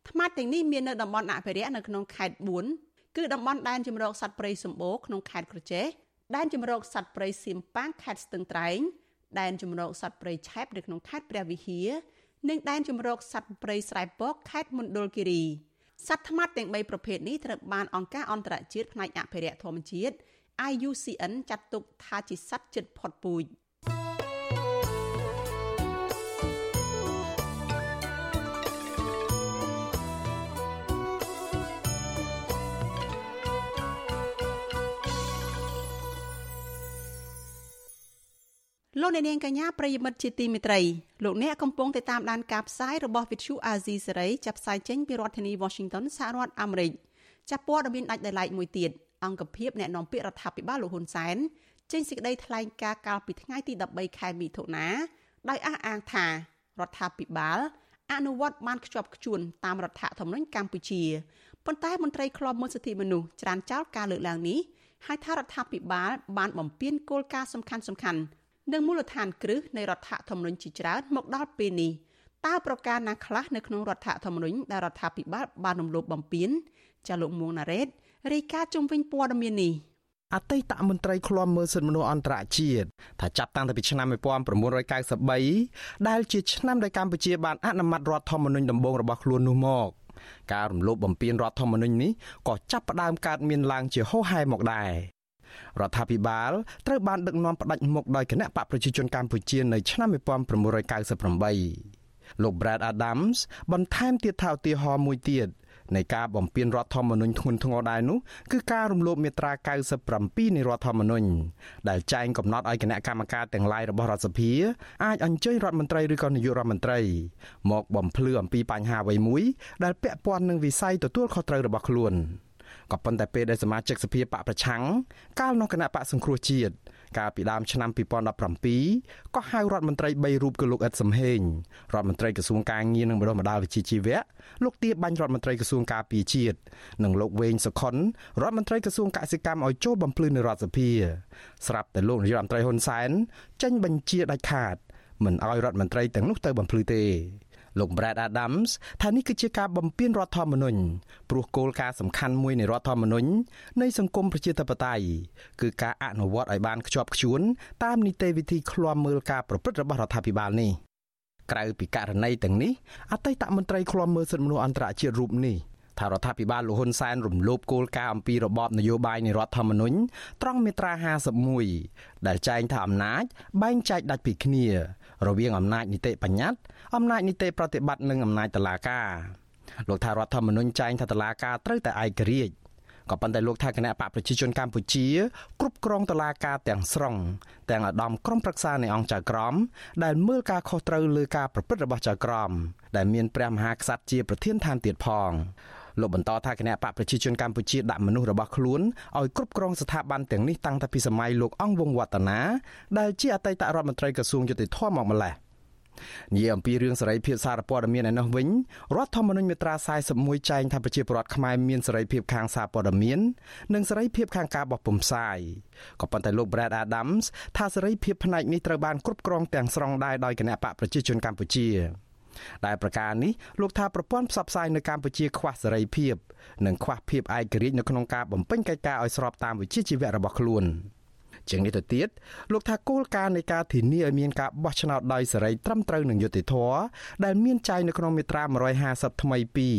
ថ្មាតទាំងនេះមាននៅតំបន់អភិរក្សនៅក្នុងខេត្ត4គឺតំបន់ដែនជម្រកសត្វព្រៃសម្បូរក្នុងខេត្តក្រចេះដែនជម្រកសត្វព្រៃសៀមប៉ាងខេត្តស្ទឹងត្រែងដែនជម្រកសត្វព្រៃឆែបនៅក្នុងខេត្តព្រះវិហារ និងដែនជម្រកសត្វព្រៃស្រែពកខេត្តមណ្ឌលគិរីសត្វថ្មាត់ទាំង3ប្រភេទនេះត្រូវបានអង្គការអន្តរជាតិផ្នែកអភិរក្សធម្មជាតិ IUCN ចាត់ទុកថាជាសត្វជិតផុតពូជ។ លោកអ្នកនាងកញ្ញាប្រិយមិត្តជាទីមេត្រីលោកអ្នកកំពុងតែតាមដានការផ្សាយរបស់ Vithu Azizi Serai ចាប់ផ្សាយចេញពីរដ្ឋធានី Washington សហរដ្ឋអាមេរិកចាប់ព័ត៌មានដាច់ដោយឡែកមួយទៀតអង្គភាពអ្នកនាំពាក្យរដ្ឋាភិបាលលោកហ៊ុនសែនចេញសេចក្តីថ្លែងការណ៍កាលពីថ្ងៃទី13ខែមិថុនាដោយអះអាងថារដ្ឋាភិបាលអនុវត្តបានខ្ជាប់ខ្ជួនតាមរដ្ឋធម្មនុញ្ញកម្ពុជាប៉ុន្តែមន្ត្រីខ្លំមើលសិទ្ធិមនុស្សច្រានចោលការលើកឡើងនេះហើយថារដ្ឋាភិបាលបានបំពានគោលការណ៍សំខាន់សំខាន់ និងមូលដ្ឋានគ្រឹះនៃរដ្ឋធម្មនុញ្ញជាច្រើនមកដល់ពេលនេះតើប្រការណាខ្លះនៅក្នុងរដ្ឋធម្មនុញ្ញដែលរដ្ឋាភិបាលបានរំលោភបំពានចាលោកមួងណារ៉េតរាយការណ៍ជុំវិញព័ត៌មាននេះអតីតមន្ត្រីឃ្លាំមើលសិទ្ធិមនុស្សអន្តរជាតិថាចាប់តាំងពីឆ្នាំ1993ដែលជាឆ្នាំដែលកម្ពុជាបានអនុម័តរដ្ឋធម្មនុញ្ញដំបូងរបស់ខ្លួននោះមកការរំលោភបំពានរដ្ឋធម្មនុញ្ញនេះក៏ចាប់ផ្ដើមកើតមានឡើងជាហូរហែមកដែរ រដ្ឋាភិបាលត្រូវបានដឹកនាំផ្ដាច់មុខដោយគណៈបកប្រជាជនកម្ពុជានៅឆ្នាំ1998លោក Brad Adams បន្ថែមទៀតថាឧទាហរណ៍មួយទៀតនៃការបំពេញរដ្ឋធម្មនុញ្ញធ្ងន់ធ្ងរដែរនោះគឺការរំលោភមាត្រា97នៃរដ្ឋធម្មនុញ្ញដែលចែងកំណត់ឲ្យគណៈកម្មការទាំងឡាយរបស់រដ្ឋសភាអាចអញ្ជើញរដ្ឋមន្ត្រីឬក៏នាយករដ្ឋមន្ត្រី មកបំភ្លឺអំពីបញ្ហាអ្វីមួយដែលពាក់ព័ន្ធនឹងវិស័យទទួលខុសត្រូវរបស់ខ្លួន ក៏ប៉ុន្តែពេលដែលសមាជិកសភាបកប្រឆាំងកាលនោះគណៈបកសង្គ្រោះជាតិកាលពីដើមឆ្នាំ2017ក៏ហៅរដ្ឋមន្ត្រី3រូបគឺលោកអ៊ិតសំហេងរដ្ឋមន្ត្រីក្រសួងការងារនិងបណ្ដុះបណ្ដាលវិជ្ជាជីវៈលោកទាបាញ់រដ្ឋមន្ត្រីក្រសួងការពារជាតិនិងលោកវែងសុខុនរដ្ឋមន្ត្រីក្រសួងកសិកម្មឲ្យចូលបំភ្លឺនៅរដ្ឋសភា ស្រាប់តែលោកនាយរដ្ឋមន្ត្រីហ៊ុនសែនចេញបញ្ជាដាច់ខាតមិនឲ្យរដ្ឋមន្ត្រីទាំងនោះទៅបំភ្លឺទេ លោក Brad Adams ថានេះគឺជាការបំពានរដ្ឋធម្មនុញ្ញព្រោះគោលការណ៍សំខាន់មួយនៃរដ្ឋធម្មនុញ្ញនៃសង្គមប្រជាធិបតេយ្យគឺការអនុវត្តឲ្យបានខ្ជាប់ខ្ជួនតាមនីតិវិធីឃ្លាំមើលការប្រព្រឹត្តរបស់រដ្ឋាភិបាលនេះក្រៅពីករណីទាំងនេះអតីតមន្ត្រីឃ្លាំមើលសិទ្ធិមនុស្សអន្តរជាតិរូបនេះថារដ្ឋាភិបាលលោកហ៊ុនសែនរំលោភគោលការណ៍អំពីរបបនយោបាយនៃរដ្ឋធម្មនុញ្ញត្រង់មាត្រា51ដែលចែងថាអំណាច បែងចែកដាច់ពីគ្នា រវាងអំណាចនីតិបញ្ញត្តិ អំណាចនីតិប្រតិបត្តិនិងអំណាចតុលាការលោកថារដ្ឋធម្មនុញ្ញចែងថាតុលាការត្រូវតែឯករាជ្យក៏ប៉ុន្តែលោកថាគណៈបកប្រជាជនកម្ពុជាគ្រប់គ្រងតុលាការទាំងស្រុងទាំងឧត្តមក្រុមប្រឹក្សានៃអង្គចៅក្រមដែលមើលការខុសត្រូវលើការប្រព្រឹត្តរបស់ចៅក្រមដែលមានព្រះមហាក្សត្រជាប្រធានឋានទៀតផងលោកបន្តថាគណៈបកប្រជាជនកម្ពុជាដាក់មនុស្សរបស់ខ្លួនឲ្យគ្រប់គ្រងស្ថាប័នទាំងនេះតាំងតែពីសម័យលោកអង្គវង្សវឌ្ឍនាដែលជាអតីតរដ្ឋមន្ត្រីក្រសួងយុតិធម៌មកម្លេះ និយាយអំពីរឿងសេរីភាពសារព័ត៌មានឯនោះវិញរដ្ឋធម្មនុញ្ញមាត្រា41ចែងថាប្រជាពលរដ្ឋខ្មែរមានសេរីភាពខាងសារព័ត៌មាន និងសេរីភាពខាងការបោះពុម្ពផ្សាយក៏ប៉ុន្តែលោក Brad Adams ថាសេរីភាពផ្នែកនេះត្រូវបានគ្រប់គ្រងទាំងស្រុងដែរដោយគណៈបកប្រជាជនកម្ពុជាដែលប្រការនេះលោកថាប្រព័ន្ធផ្សព្វផ្សាយនៅកម្ពុជាខ្វះសេរីភាព និងខ្វះភាពឯករាជ្យនៅក្នុងការបំពេញកិច្ចការឲ្យស្របតាមវិជ្ជាជីវៈរបស់ខ្លួន ជាងនេះទៅទៀតលោកថាគោលការណ៍នៃការធានាឲ្យមានការបោះឆ្នោតដោយសេរីត្រឹមត្រូវនិងយុត្តិធម៌ដែលមានចែងនៅក្នុងមាត្រា150ថ្មី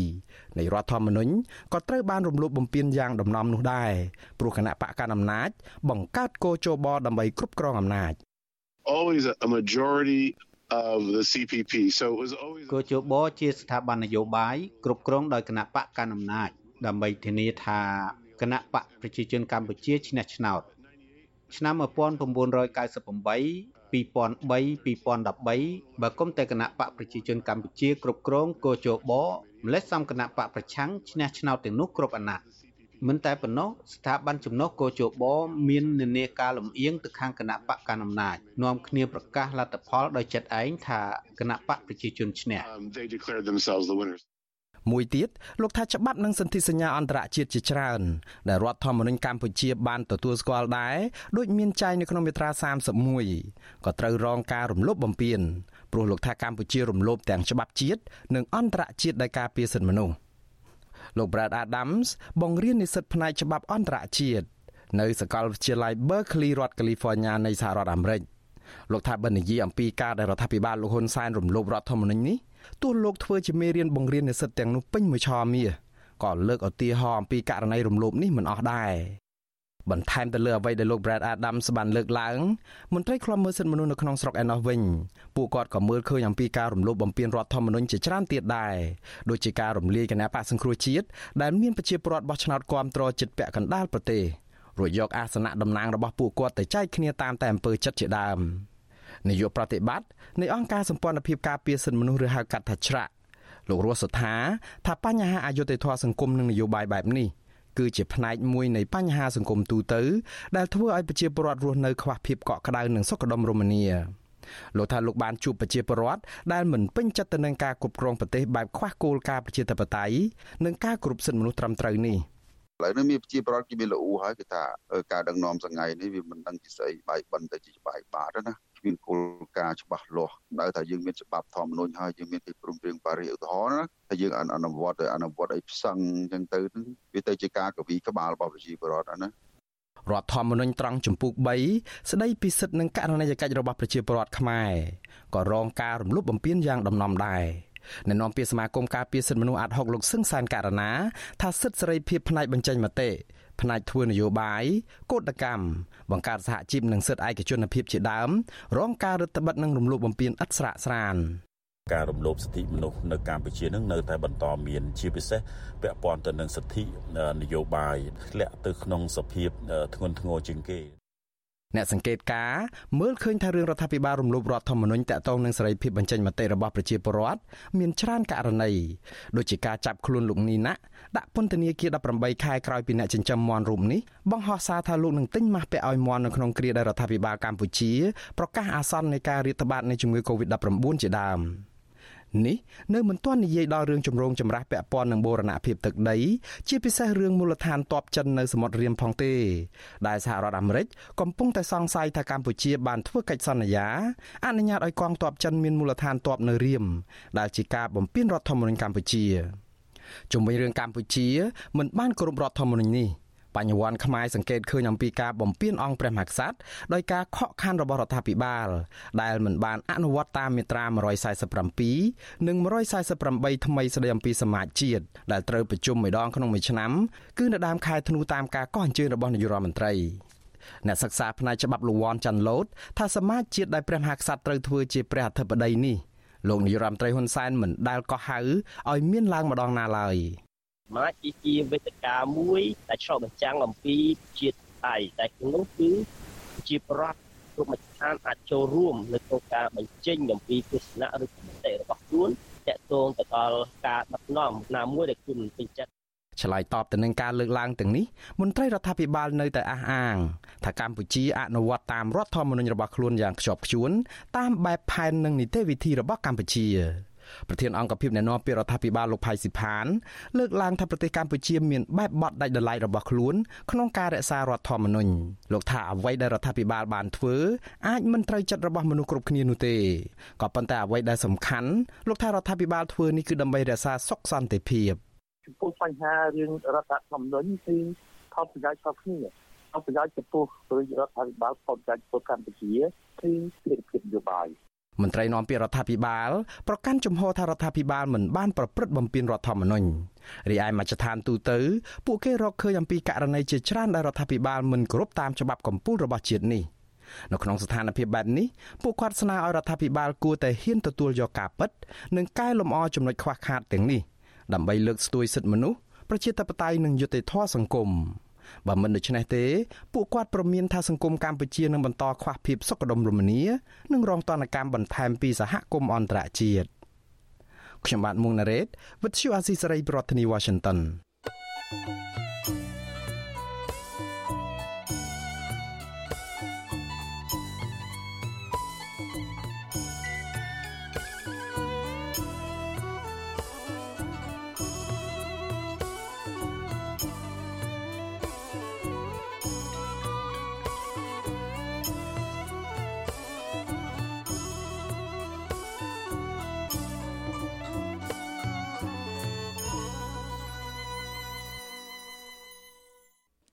2នៃរដ្ឋធម្មនុញ្ញក៏ត្រូវបានរំលោភបំពានយ៉ាងដំណំនោះដែរព្រោះគណៈបកកណ្ដាលអំណាច បង្កើតគោជបដើម្បីគ្រប់គ្រងអំណាច always a majority of the CPP so it was always គោជបជាស្ថាប័ននយោបាយគ្រប់គ្រងដោយគណៈបកកណ្ដាលអំណាចដើម្បីធានាថាគណៈបកប្រជាជនកម្ពុជាឈ្នះឆ្នោត ឆ្នាំ1998 2003 2013បើគុំតែគណៈបកប្រជាជនកម្ពុជាគ្រប់គ្រងកោជបម្លេះសំគណៈបកប្រឆាំងឈ្នះឆ្នោតទាំងនោះគ្រប់អាណត្តិមិនតែប៉ុណ្ណោះស្ថាប័នចំណុះកោជបមាននានាការលំអៀងទៅខាងគណៈបកកណ្ដាលអំណាចនាំគ្នាប្រកាសលទ្ធផលដោយចិត្តឯងថាគណៈបកប្រជាជនឈ្នះ មួយទៀតលោកថាច្បាប់និងសន្ធិសញ្ញាអន្តរជាតិជាច្រើនដែលរដ្ឋធម្មនុញ្ញកម្ពុជាបានទទួលស្គាល់ដែរដូចមានចែងនៅក្នុងមាត្រា31ក៏ត្រូវរងការរំលោភបំពានព្រោះលោកថាកម្ពុជារំលោភទាំងច្បាប់ជាតិនិងអន្តរជាតិដែលការពារសិទ្ធិមនុស្សលោក Brad Adams បង្រៀននិស្សិតផ្នែកច្បាប់អន្តរជាតិនៅសាកលវិទ្យាល័យ Berkeley រដ្ឋ California នៃសហរដ្ឋអាមេរិកលោកថាបណ្ឌនិយាយអំពីការដែលរដ្ឋាភិបាលលោកហ៊ុនសែនរំលោភរដ្ឋធម្មនុញ្ញនេះ ទោះលោកធ្វើជាមេរៀនបង្រៀននិស្សិតទាំងនោះពេញមួយឆមាសក៏លើកឧទាហរណ៍អំពីករណីរំលោភនេះមិនអស់ដែរបន្ថែមទៅលើអ្វីដែលលោក Brad Adams បានលើកឡើងមន្ត្រីខ្លំមើលសិទ្ធិមនុស្សនៅក្នុងស្រុកឯណោះវិញពួកគាត់ក៏មើលឃើញអំពីការរំលោភបំពានរដ្ឋធម្មនុញ្ញជាច្រើនទៀតដែរដូចជាការរំលាយគណៈបកសង្គ្រោះជាតិដែលមានប្រជាពលរដ្ឋបោះឆ្នោតគាំទ្រចិត្តពាក់កណ្ដាលប្រទេសរួចយកអាសនៈតំណាងរបស់ពួកគាត់ទៅចែកគ្នាតាមតែអំពើចិត្តជាដើម នាយកប្រតិបត្តិនៃអង្គការសម្ព័ន្ធភាពការពារសិទ្ធិមនុស្សឬហៅកាត់ថាច្រាក់លោករស់សុថាថាបញ្ហាអយុត្តិធម៌សង្គមនិងនយោបាយបែបនេះគឺជាផ្នែកមួយនៃបញ្ហាសង្គមទូទៅដែលធ្វើឲ្យប្រជាពលរដ្ឋរស់នៅខ្វះភាពកក់ក្ដៅនិងសុខដុមរមនាលោកថាលោកបានជួបប្រជាពលរដ្ឋដែលមិនពេញចិត្តទៅនឹងការគ្រប់គ្រងប្រទេសបែបខ្វះគោលការណ៍ប្រជាធិបតេយ្យនិងការគ្រប់សិទ្ធិមនុស្សត្រឹមត្រូវនេះឥឡូវនេះមានប្រជាប្រដ្ឋគេមានលូហើយគឺថាការដឹកនាំសងៃនេះវាមិនដឹងជាស្អីបាយបិណ្ឌទៅជាបាយបាតណា មានគោលការណ៍ច្បាស់លាស់នៅថាយើងមានច្បាប់ធម្មនុញ្ញហើយយើងមានទីព្រមព្រៀងប៉ារីឧទាហរណ៍ណាថាយើងអនុវត្តទៅអនុវត្តឲ្យផ្សឹងអញ្ចឹងទៅវាទៅជាការកវីក្បាលរបស់ប្រជាពលរដ្ឋណារដ្ឋធម្មនុញ្ញត្រង់ចំពុក3ស្ដីពីសិទ្ធិនិងករណីយកិច្ចរបស់ប្រជាពលរដ្ឋខ្មែរក៏រងការរំលោភបំពានយ៉ាងដំណំដែរអ្នកនាំពាក្យសមាគមការពារសិទ្ធិមនុស្សអាត់ហុកលោកសឹងសានករណាថាសិទ្ធិសេរីភាពផ្នែកបញ្ចេញមតិ ផ្នែកធ្វើនយោបាយកោតកម្មបង្កើតសហជីពនិងសិទ្ធិឯកជនភាពជាដើមរងការរឹតបន្តឹងនិងរំលោភបំពានឥតស្រាកស្រានការរំលោភសិទ្ធិមនុស្សនៅកម្ពុជានឹងនៅតែបន្តមានជាពិសេសពាក់ព័ន្ធទៅនឹងសិទ្ធិនយោបាយធ្លាក់ទៅក្នុងសភាពធ្ងន់ធ្ងរជាងគេ អ្នកសង្កេតការមើលឃើញថារឿងរដ្ឋាភិបាលរំលោភរដ្ឋធម្មនុញ្ញតាក់ទងនឹងសេរីភាពបញ្ចេញមតិរបស់ប្រជាពលរដ្ឋមានច្រើនករណីដូចជាការចាប់ខ្លួនលោកនីណាដាក់ពន្ធនាគារ18ខែក្រោយពីអ្នកចិញ្ចឹមមាន់រូបនេះបង្ហោះសារថាលោកនឹងទិញម៉ាស់ពាក់ឲ្យមាន់នៅក្នុងគ្រាដែលរដ្ឋាភិបាលកម្ពុជាប្រកាសអាសន្ននៃការរាតត្បាតនៃជំងឺ Covid-19 ជាដើម។ នេះនៅមិនទាន់និយាយដល់រឿងចម្រូងចម្រាសពាក់ព័ន្ធនឹងបូរណភាពទឹកដី ជាពិសេសរឿងមូលដ្ឋានទ័ពចិននៅសមុទ្ររៀមផងទេ ដែលសហរដ្ឋអាមេរិកកំពុងតែសង្ស័យថាកម្ពុជាបានធ្វើកិច្ចសន្យាអនុញ្ញាតឲ្យកងទ័ពចិនមានមូលដ្ឋានទ័ពនៅរៀមដែលជាការបំពានរដ្ឋធម្មនុញ្ញកម្ពុជាជុំវិញរឿងកម្ពុជាមិនបានគោរពរដ្ឋធម្មនុញ្ញនេះ បញ្ញវន្តខ្មែរសង្កេតឃើញអំពីការបំពានអង្គព្រះមហាក្សត្រដោយការខកខានរបស់រដ្ឋាភិបាល ដែលមិនបានអនុវត្តតាមមាត្រា147និង148ថ្មីស្តីអំពីសមាជជាតិដែលត្រូវប្រជុំម្ដងក្នុងមួយឆ្នាំ គឺនៅដើមខែធ្នូតាមការកោះអញ្ជើញរបស់នាយករដ្ឋមន្ត្រីអ្នកសិក្សាផ្នែកច្បាប់លវ័នចាន់ឡូតថាសមាជជាតិដែលព្រះមហាក្សត្រត្រូវធ្វើជាព្រះអធិបតីនេះលោកនាយរដ្ឋមន្ត្រីហ៊ុនសែនមិនដែលកោះហៅឲ្យមានឡើងម្ដងណាឡើយ។ ម៉ាចជាវេទិកាមួយដែលឆ្លុះបញ្ចាំងអំពីជាតិថៃតែក្នុងនោះគឺជាប្រដ្ឋគ្រប់មជ្ឈដ្ឋានអាចចូលរួមនៅក្នុងការបញ្ចេញអំពីទស្សនៈឬគំនិតរបស់ខ្លួនតកតងទៅដល់ការដឹកនាំណាមួយដែលខ្លួនពេញចិត្តឆ្លើយតបទៅនឹងការលើកឡើងទាំងនេះមន្ត្រីរដ្ឋាភិបាលនៅតែអះអាងថាកម្ពុជាអនុវត្តតាមរដ្ឋធម្មនុញ្ញរបស់ខ្លួនយ៉ាងខ្ជាប់ខ្ជួនតាមបែបផែននិងនីតិវិធីរបស់កម្ពុជា ប្រធានអង្គភិបអ្នកណែនាំពាក្យរដ្ឋាភិបាលលោកផៃស៊ីផានលើកឡើងថាប្រទេសកម្ពុជាមានបែបបទដាច់ដライរបស់ខ្លួនក្នុងការរក្សារដ្ឋធម្មនុញ្ញលោកថាអ្វីដែលរដ្ឋាភិបាលបានធ្វើអាចមិនត្រូវចិត្តរបស់មនុស្សគ្រប់គ្នានោះទេក៏ប៉ុន្តែអ្វីដែលសំខាន់លោកថារដ្ឋាភិបាលធ្វើនេះគឺដើម្បីរក្សាសុខសន្តិភាពចំពោះបញ្ហារឿងរដ្ឋធម្មនុញ្ញគឺខុសប្រយោជន៍ខុសគ្នាខុសប្រយោជន៍ចំពោះរដ្ឋាភិបាលខុសប្រយោជន៍ចំពោះកម្ពុជាគឺភារកិច្ចនយោបាយ មន្ត្រីនាំពាក្យរដ្ឋាភិបាលប្រកាន់ជំហរថារដ្ឋាភិបាលមិនបានប្រព្រឹត្តបំពានរដ្ឋធម្មនុញ្ញរីឯមជ្ឈដ្ឋានទូទៅពួកគេរកឃើញអំពីករណីជាច្រើនដែលរដ្ឋាភិបាលមិនគោរពតាមច្បាប់កម្ពុជារបស់ជាតិនេះនៅក្នុងស្ថានភាពបែបនេះពួកគាត់ស្នើឲ្យរដ្ឋាភិបាលគួរតែហ៊ានទទួលយកការពិត និងកែលម្អចំណុចខ្វះខាតទាំងនេះដើម្បីលើកស្ទួយសិទ្ធិមនុស្សប្រជាធិបតេយ្យនិងយុត្តិធម៌សង្គម។ បើមិនដូច្នេះទេពួកគាត់ប្រមានថាសង្គមកម្ពុជានឹងបន្តខ្វះភាពសុខដុមរមនានិងរងទណ្ឌកម្មបន្ថែមពីសហគមន៍អន្តរជាតិខ្ញុំបាទមុងណារ៉េត With you Azizi Saray ប្រធានាទី Washington thank you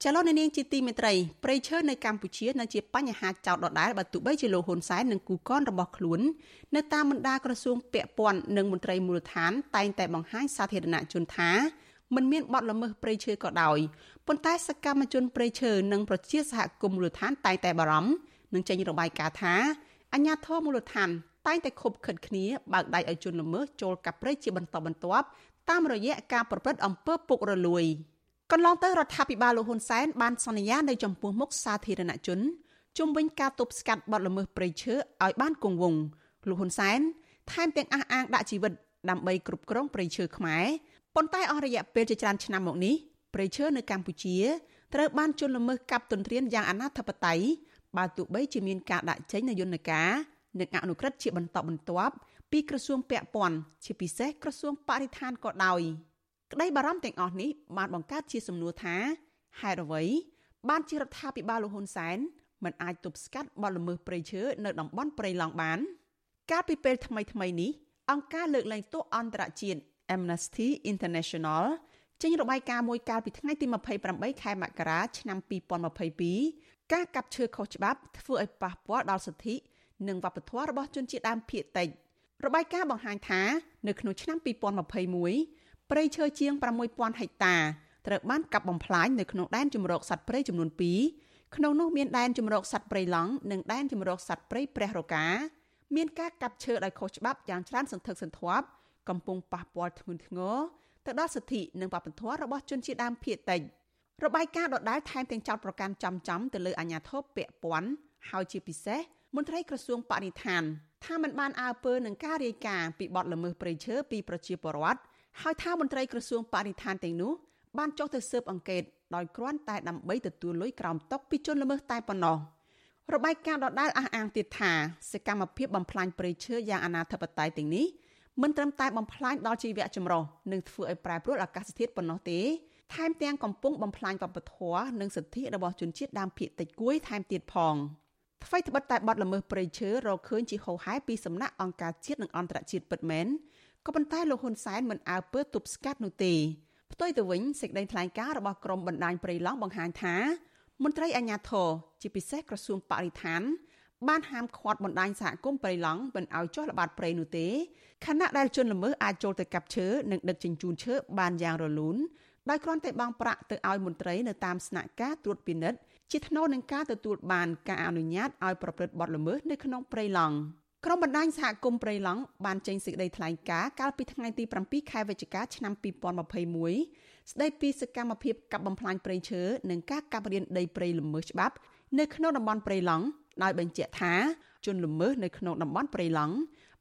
ចលនានាងជាទីមេត្រីប្រៃឈើនៅកម្ពុជានៅជាបញ្ហាចោតដដែលបើទោះបីជាលោកហ៊ុនសែននិងគូកនរបស់ខ្លួននៅតាមបណ្ដាក្រសួងពាក់ព័ន្ធនិងមន្ត្រីមូលដ្ឋានតែងតែបង្ហាញសាធារណជនថាមិនមានបទល្មើសព្រៃឈើក៏ដោយប៉ុន្តែសកម្មជនព្រៃឈើនិងប្រជាសហគមន៍មូលដ្ឋានតែងតែបារម្ភនិងចេញរបាយការណ៍ថាអញ្ញាធមូលដ្ឋានតែងតែខົບខិតគ្នាបើកដៃឲ្យជនល្មើសចូលកាប់ព្រៃជាបន្តបន្ទាប់តាមរយៈការប្រព្រឹត្តអំពើពុករលួយ កន្លងទៅរដ្ឋាភិបាលលោកហ៊ុនសែនបានសន្យានៅចំពោះមុខសាធារណជនជុំវិញការទប់ស្កាត់បទល្មើសព្រៃឈើឲ្យបានគង់វង្សលោកហ៊ុនសែនថែមទាំងអះអាងដាក់ជីវិតដើម្បីគ្រប់គ្រងព្រៃឈើខ្មែរប៉ុន្តែអស់រយៈពេលជាច្រើនឆ្នាំមកនេះព្រៃឈើនៅកម្ពុជាត្រូវបានជន់ល្មើសកាប់ទន្ទ្រានយ៉ាងអនាធបត័យបើទោះបីជាមានការដាក់ចេញនូវយន្តការនិងអនុក្រឹត្យជាបន្តបន្ទាប់ពីក្រសួងពាក់ព័ន្ធជាពិសេសក្រសួងបរិស្ថានក៏ដោយ។ ក្តីបារម្ភទាំងអស់នេះបានបង្កើតជាសំណួរថាហេតុអ្វី បានជារដ្ឋាភិបាលលោកហ៊ុនសែនមិនអាចទប់ស្កាត់បទល្មើសព្រៃឈើនៅតំបន់ព្រៃឡង់បាន កាលពីពេលថ្មីថ្មីនេះអង្គការលើកលែងទោសអន្តរជាតិ Amnesty International ចេញរបាយការណ៍មួយកាលពីថ្ងៃទី28ខែមករាឆ្នាំ2022ការកាប់ឈើខុសច្បាប់ធ្វើឲ្យប៉ះពាល់ដល់សិទ្ធិនិងវប្បធម៌របស់ជនជាតិដើមភាគតិចរបាយការណ៍បង្ហាញថា នៅក្នុងឆ្នាំ2021 ព្រៃឈើជាង6000ហិកតាត្រូវបានកាប់បំផ្លាញនៅក្នុងដែនជម្រកសត្វព្រៃចំនួន2ក្នុងនោះមានដែនជម្រកសត្វព្រៃឡង់និងដែនជម្រកសត្វព្រៃព្រះរកាមានការកាប់ឈើដោយខុសច្បាប់យ៉ាងច្រើនសន្ធឹកសន្ធាប់កំពុងប៉ះពាល់ធ្ងន់ធ្ងរទៅដល់សិទ្ធិនិងបព្វធម៌របស់ជនជាតិដើមភាគតិចរបាយការណ៍ដដែលថែមទាំងចោទប្រកាន់ចំចំទៅលើអាជ្ញាធរពាក់ព័ន្ធហើយជាពិសេសមន្ត្រីក្រសួងបរិស្ថានថាมันបានអើពើនឹងការរាយការណ៍ពីបទល្មើសព្រៃឈើពីប្រជាពលរដ្ឋ ហើយថាមន្ត្រីក្រសួងបរិស្ថានទាំងនោះបានចុះទៅស៊ើបអង្កេតដោយគ្រាន់តែដើម្បីទទួលលុយក្រោមតុពីជនល្មើសតែប៉ុណ្ណោះរបាយការណ៍ដដែលអះអាងទៀតថាសកម្មភាពបំផ្លាញព្រៃឈើយ៉ាងអនាធិបតេយ្យទាំងនេះមិនត្រឹមតែបំផ្លាញដល់ជីវៈចម្រុះនិងធ្វើឲ្យប្រែប្រួលអាកាសធាតុប៉ុណ្ណោះទេថែមទាំងកំពុងបំផ្លាញវប្បធម៌និងសិទ្ធិរបស់ជនជាតិដើមភាគតិចគួយថែមទៀតផងថ្មីត្បិតតែបាត់ល្មើសព្រៃឈើរកឃើញជាហូរហែពីសំណាក់អង្គការជាតិនិងអន្តរជាតិពិតមែន ក៏ប៉ុន្តែលោកហ៊ុនសែនមិនអើពើទប់ស្កាត់នោះទេផ្ទុយទៅវិញសេចក្តីថ្លែងការណ៍របស់ក្រមបណ្ដាញព្រៃឡង់បង្ហាញថា មន្ត្រីអាជ្ញាធរជាពិសេសក្រសួងបរិស្ថាន បានហាមឃាត់បណ្ដាញសហគមន៍ព្រៃឡង់មិនឲ្យចុះល្បាតព្រៃនោះទេខណៈដែលជនល្មើសអាចចូលទៅកាប់ឈើនិងដឹកជញ្ជូនឈើបានយ៉ាងរលូនដោយគ្រាន់តែបង់ប្រាក់ទៅឲ្យមន្ត្រីនៅតាមស្នាក់ការត្រួតពិនិត្យជាថ្នូរនឹងការទទួលបានការអនុញ្ញាតឲ្យប្រព្រឹត្តបទល្មើសនៅក្នុងព្រៃឡង់ ក្រុមបណ្ដាញសហគមន៍ព្រៃឡង់បានចេញសេចក្តីថ្លែងការណ៍កាលពីថ្ងៃទី7ខែវិច្ឆិកាឆ្នាំ2021ស្តីពីសកម្មភាពកាប់បំផ្លាញព្រៃឈើនិងការកាប់រានដីព្រៃល្មើសច្បាប់ នៅក្នុងតំបន់ព្រៃឡង់ដោយបញ្ជាក់ថាជនល្មើសនៅក្នុងតំបន់ព្រៃឡង់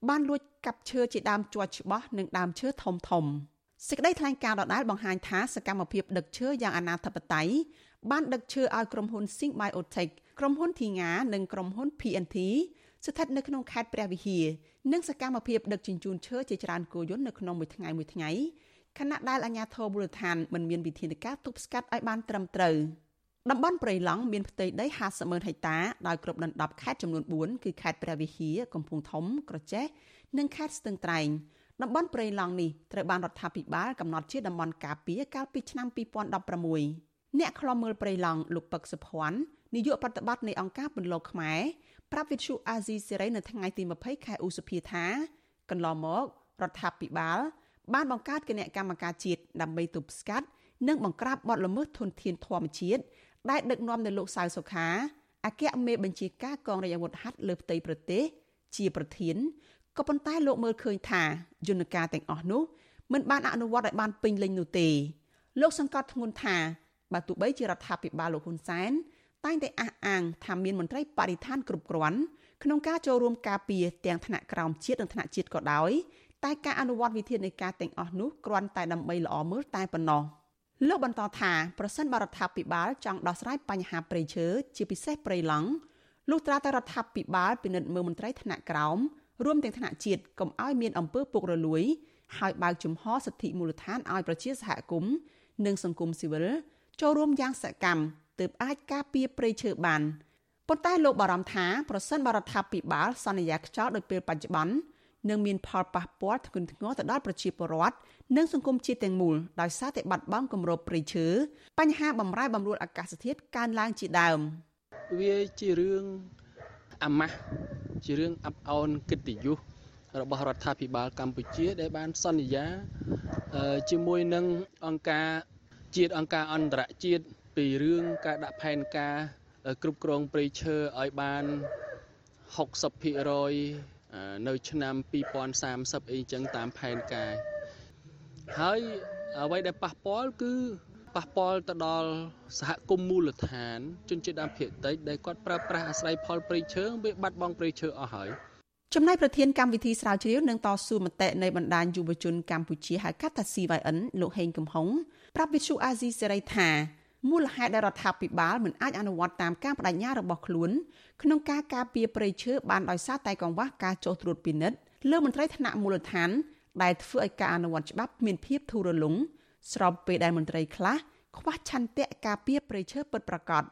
បានលួចកាប់ឈើជាដើមជាប់ច្បាស់និងដើមឈើធំធំសេចក្តីថ្លែងការណ៍ដដែលបង្ហាញថាសកម្មភាពដឹកឈើយ៉ាងអនាធិបតេយ្យបានដឹកឈើឲ្យក្រុមហ៊ុន Sing Biotech ក្រុមហ៊ុនធីងានិងក្រុមហ៊ុន PNT ស្ថិតនៅក្នុងខេត្តព្រះវិហារនិងសកម្មភាពដឹកជញ្ជូនឈើជាច្រើនគោយន្តនៅក្នុងមួយថ្ងៃមួយថ្ងៃខណៈដែលអាជ្ញាធរមូលដ្ឋានមិនមានវិធានការទប់ស្កាត់ឲ្យបានត្រឹមត្រូវតំបន់ព្រៃឡង់មានផ្ទៃដី50ម៉ឺនហិកតាដោយគ្រប់ដណ្ដប់ខេត្តចំនួន4គឺខេត្តព្រះវិហារកំពង់ធំ ក្រចេះនិងខេត្តស្ទឹងត្រែងតំបន់ព្រៃឡង់នេះត្រូវបានរដ្ឋាភិបាលកំណត់ជាតំបន់ការពារកាលពីឆ្នាំ2016អ្នកខ្លំមើលព្រៃឡង់លោកពឹកសុភ័ណ្ឌនាយកប្រតិបត្តិនៃអង្គការពន្លកខ្មែរ ប្រាប់វិទ្យុអាស៊ីសេរីនៅថ្ងៃទី20ខែឧសភាថាកន្លងមករដ្ឋាភិបាល បានបង្កើតគណៈកម្មការជាតិដើម្បីទប់ស្កាត់និងបង្ក្រាបបទល្មើសធនធានធម្មជាតិដែលដឹកនាំដោយលោកសៅសុខាអគ្គមេបញ្ជាការកងរាជអាវុធហត្ថលើផ្ទៃប្រទេស ជាប្រធានក៏ប៉ុន្តែលោកមើលឃើញថាយន្តការទាំងអស់នោះមិនបានអនុវត្តឲ្យបានពេញលេញនោះទេលោកសង្កត់ធ្ងន់ថាបើទោះបីជារដ្ឋាភិបាលលោកហ៊ុនសែន តែងតែអះអាងថាមានមន្ត្រីបរិស្ថានគ្រប់គ្រាន់ក្នុងការចូលរួមការពារទាំងថ្នាក់ក្រោមជាតិនិងថ្នាក់ជាតិក៏ដោយតែការអនុវត្តវិធានការទាំងអស់នោះគ្រាន់តែដើម្បីល្អមើលតែប៉ុណ្ណោះលោកបន្តថាប្រសិនបរដ្ឋាភិបាលចង់ដោះស្រាយបញ្ហាព្រៃឈើជាពិសេសព្រៃឡង់លុះត្រាតែរដ្ឋាភិបាលពិនិត្យមើលមន្ត្រីថ្នាក់ក្រោមរួមទាំងថ្នាក់ជាតិកុំឲ្យមានអំពើពុករលួយហើយបើកជំហរសិទ្ធិមូលដ្ឋានឲ្យប្រជាសហគមន៍និងសង្គមស៊ីវិលចូលរួមយ៉ាងសកម្ម ទើបអាចការពារព្រៃឈើបានប៉ុន្តែលោកបារម្ភថាប្រសិនបរដ្ឋាភិបាលសន្យាខ្យល់ដោយពេលបច្ចុប្បន្ននឹងមានផលប៉ះពាល់ធ្ងន់ធ្ងរទៅដល់ប្រជាពលរដ្ឋនិងសង្គមជាតិទាំងមូលដោយសារតែបាត់បង់គម្របព្រៃឈើបញ្ហាបំរែបំរួលអាកាសធាតុកើនឡើងជាដើមវាជារឿងអាម៉ាស់ជារឿងអាប់អោនកិត្តិយសរបស់រដ្ឋាភិបាលកម្ពុជា ដែលបានសន្យាជាមួយនឹងអង្គការជាតិអង្គការអន្តរជាតិ ពីរឿងការដាក់ផែនការគ្រប់គ្រងព្រៃឈើឲ្យបាន60%នៅឆ្នាំ2030អីចឹងតាមផែនការហើយអ្វីដែលប៉ះពាល់គឺប៉ះពាល់ទៅដល់សហគមន៍មូលដ្ឋានជនជាតិដើមភាគតិចដែលគាត់ប្រើប្រាស់អាស្រ័យផលព្រៃឈើវាបាត់បង់ព្រៃឈើអស់ហើយចំណែកប្រធានកម្មវិធីស្រាវជ្រាវនឹងតស៊ូមតិនៃបណ្ដាញយុវជនកម្ពុជាហៅកាត់ថា CYN លោកហេងកំហុងប្រាប់វិទ្យុអាស៊ីសេរីថា មូលហេតុដែលរដ្ឋាភិបាលមិនអាចអនុវត្តតាមការបដិញ្ញារបស់ខ្លួនក្នុងការការពារព្រៃឈើបានដោយសារតែកង្វះការចុះត្រួតពិនិត្យលើមន្ត្រីថ្នាក់មូលដ្ឋាន ដែលធ្វើឲ្យការអនុវត្តច្បាប់មានភាពធូររលុងស្របពេលដែលមន្ត្រីខ្លះខ្វះឆន្ទៈការពារព្រៃឈើពិតប្រាកដ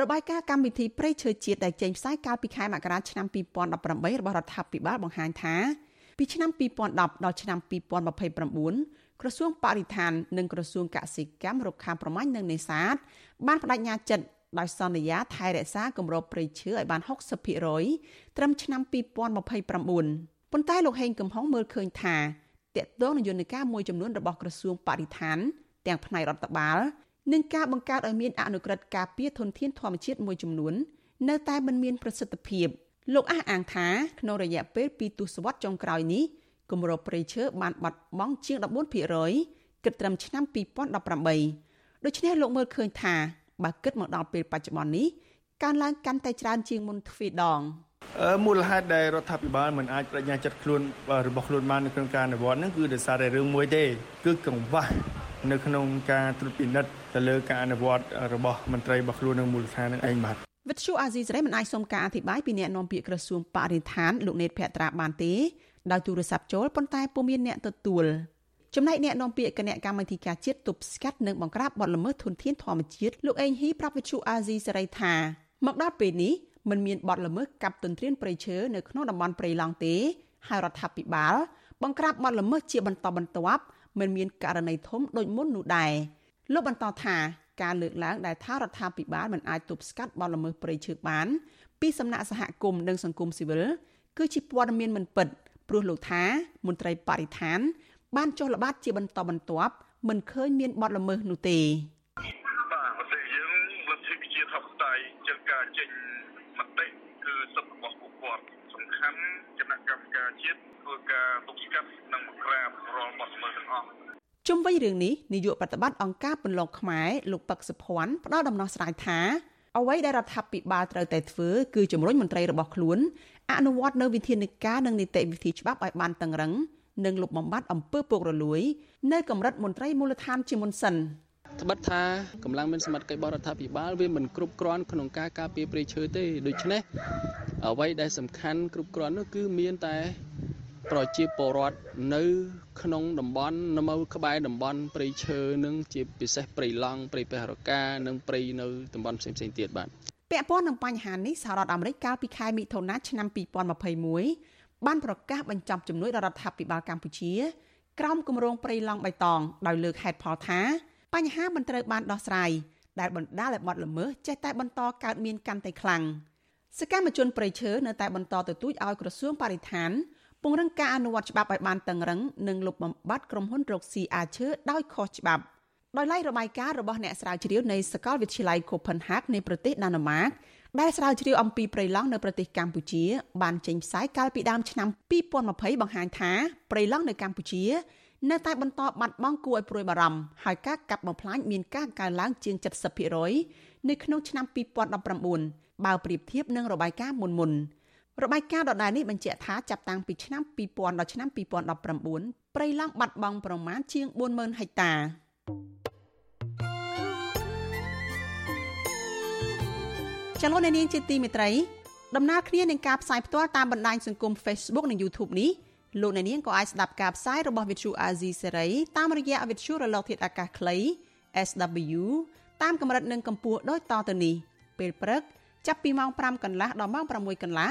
របាយការណ៍កម្មវិធីព្រៃឈើជាតិដែលចេញផ្សាយកាលពីខែមករាឆ្នាំ2018របស់រដ្ឋាភិបាលបង្ហាញថាពីឆ្នាំ2010ដល់ឆ្នាំ2029 ក្រសួងបរិស្ថាននិងក្រសួងកសិកម្មរុក្ខាប្រមាញ់និងនេសាទបានបដិញ្ញាចិត្តដោយសន្យាថែរក្សាគម្របព្រៃឈើឲ្យបាន60%ត្រឹមឆ្នាំ2029ប៉ុន្តែលោកហេងកំហុងមើលឃើញថាតកតងនយន្តការមួយចំនួនរបស់ក្រសួងបរិស្ថាន ទាំងផ្នែករដ្ឋបាលនិងការបង្កើតឲ្យមានអនុក្រឹត្យការពារធនធានធម្មជាតិមួយចំនួន នៅតែមិនមានប្រសិទ្ធភាពលោកអះអាងថាក្នុងរយៈពេល2ទសវត្សរ៍ចុងក្រោយនេះ គម្របព្រៃឈើបានបាត់បង់ជាង14%គិតត្រឹមឆ្នាំ2018ដូច្នេះលោកមើលឃើញថាបើគិតមកដល់ពេលបច្ចុប្បន្ននេះកើនឡើងកាន់តែច្រើនជាងមុនទ្វេដងមូលហេតុដែលរដ្ឋាភិបាលមិនអាចបញ្ញាចិត្តខ្លួនរបស់ខ្លួនបាននៅក្នុងការអនុវត្តហ្នឹងគឺដោយសារតែរឿងមួយទេគឺកង្វះនៅក្នុងការត្រួតពិនិត្យទៅលើការអនុវត្តរបស់មន្ត្រីរបស់ខ្លួននៅមូលដ្ឋាននឹងឯងបាទវិទ្យុអាស៊ីសេរីមិនអាចសុំការអធិប្បាយពីអ្នកនាំពាក្យក្រសួងបរិស្ថានលោកនេតភក្ត្រាបានទេ ដោយទូរស័ព្ទចូលប៉ុន្តែពុំមានអ្នកទទួលចំណែកអ្នកនាំពាក្យគណៈកម្មាធិការជាតិទប់ស្កាត់និងបង្ក្រាបបទល្មើសធនធានធម្មជាតិលោកអេងហ៊ីប្រាប់វិទ្យុអាស៊ីសេរីថាមកដល់ពេលនេះមិនមានបទល្មើសកាប់ទន្ទ្រានព្រៃឈើនៅក្នុងតំបន់ព្រៃឡង់ទេហើយរដ្ឋាភិបាលបង្ក្រាបបទល្មើសជាបន្តបន្ទាប់មិនមានករណីធំដូចមុននោះដែរលោកបន្តថាការលើកឡើងដែលថារដ្ឋាភិបាលមិនអាចទប់ស្កាត់បទល្មើសព្រៃឈើបាន ពីសំណាក់សហគមន៍និងសង្គមស៊ីវិលគឺជាព័ត៌មានមិនពិត ព្រោះលោកថាមន្ត្រីបរិស្ថាន បានចុះល្បាតជាបន្តបន្ទាប់មិនឃើញមានបទល្មើសនោះទេបាទប្រទេសយើងលទ្ធិប្រជាធិបតេយ្យជាការចេញមតិគឺសិទ្ធិរបស់ពួកគាត់សំខាន់គណៈកម្មការជាតិធ្វើការទប់ស្កាត់និងបង្ក្រាបរាល់បទល្មើសទាំងអស់ជុំវិញរឿងនេះនាយកប្រតិបត្តិអង្គការពន្លកខ្មែរលោកពឹកសុភ័ណ្ឌផ្ដល់ដំណោះស្រាយថា អ្វីដែលរដ្ឋាភិបាលត្រូវតែធ្វើគឺជំរុញមន្ត្រីរបស់ខ្លួនអនុវត្តនៅវិធានការនិងនីតិវិធីច្បាប់ឲ្យបានតឹងរឹងនិងលុបបំបាត់អំពើពុករលួយ នៅកម្រិតមន្ត្រីមូលដ្ឋានជាមុនសិនត្បិតថាកម្លាំងមានសមត្ថកិច្ចបរដ្ឋាភិបាលវាមិនគ្រប់គ្រាន់ក្នុងការការពារព្រៃឈើទេដូច្នេះអ្វីដែលសំខាន់គ្រប់គ្រាន់នោះគឺមានតែ ប្រជាពលរដ្ឋនៅក្នុងតំបន់នៅមកក្បែរតំបន់ព្រៃឈើនឹងជាពិសេសព្រៃឡង់ព្រៃពហរកានិងព្រៃនៅតំបន់ផ្សេងៗទៀតបាទពាក់ព័ន្ធនឹងបញ្ហានេះសហរដ្ឋអាមេរិកកាលពីខែមិថុនាឆ្នាំ2021បានប្រកាសបញ្ចប់ជំនួយដល់រដ្ឋាភិបាលកម្ពុជាក្រោមគម្រោងព្រៃឡង់បៃតងដោយលើកហេតុផលថាបញ្ហាមិនត្រូវបានដោះស្រាយដែលបណ្ដាលឲ្យបាត់ល្មើសចេះតែបន្តកើតមានកាន់តែខ្លាំងសកម្មជនព្រៃឈើនៅតែបន្តទទូចឲ្យក្រសួងបរិស្ថាន ពង្រឹងការអនុវត្តច្បាប់ឲ្យបានតឹងរឹងនិងលុបបំបាត់ក្រុមហ៊ុនរកស៊ីអាឈើដោយខុសច្បាប់ដោយឡែករបាយការណ៍របស់អ្នកស្រាវជ្រាវនៃសាកលវិទ្យាល័យ Copenhagen នៃប្រទេសដាណឺម៉ាកដែលស្រាវជ្រាវអំពីព្រៃឡង់នៅប្រទេសកម្ពុជាបានចេញផ្សាយកាលពីដើមឆ្នាំ2020បង្ហាញថាព្រៃឡង់នៅកម្ពុជា នៅតែបន្តបាត់បង់គួរឲ្យព្រួយបារម្ភហើយការកាប់បំផ្លាញមានការកើនឡើងជាង70%នៅក្នុងឆ្នាំ2019បើប្រៀបធៀបនឹងរបាយការណ៍មុនមុន របាយការណ៍ដដែលនេះបញ្ជាក់ថាចាប់តាំងពីឆ្នាំ2000ដល់ឆ្នាំ2019ព្រៃឡង់បាត់បង់ប្រមាណជាង40000ហិកតាចលនានាងជាទីមេត្រីដំណើរគ្នានឹងការផ្សាយផ្ទាល់តាមបណ្ដាញសង្គម Facebook និង YouTube នេះលោកអ្នកនាងក៏អាចស្ដាប់ការផ្សាយរបស់ Vithu Azizi Serai តាមរយៈ Vithu រលកធាតុអាកាសខ្លី SW តាមកម្រិតនិងកម្ពស់ដូចតទៅនេះពេលព្រឹកចាប់ពីម៉ោង5កន្លះដល់ម៉ោង6កន្លះ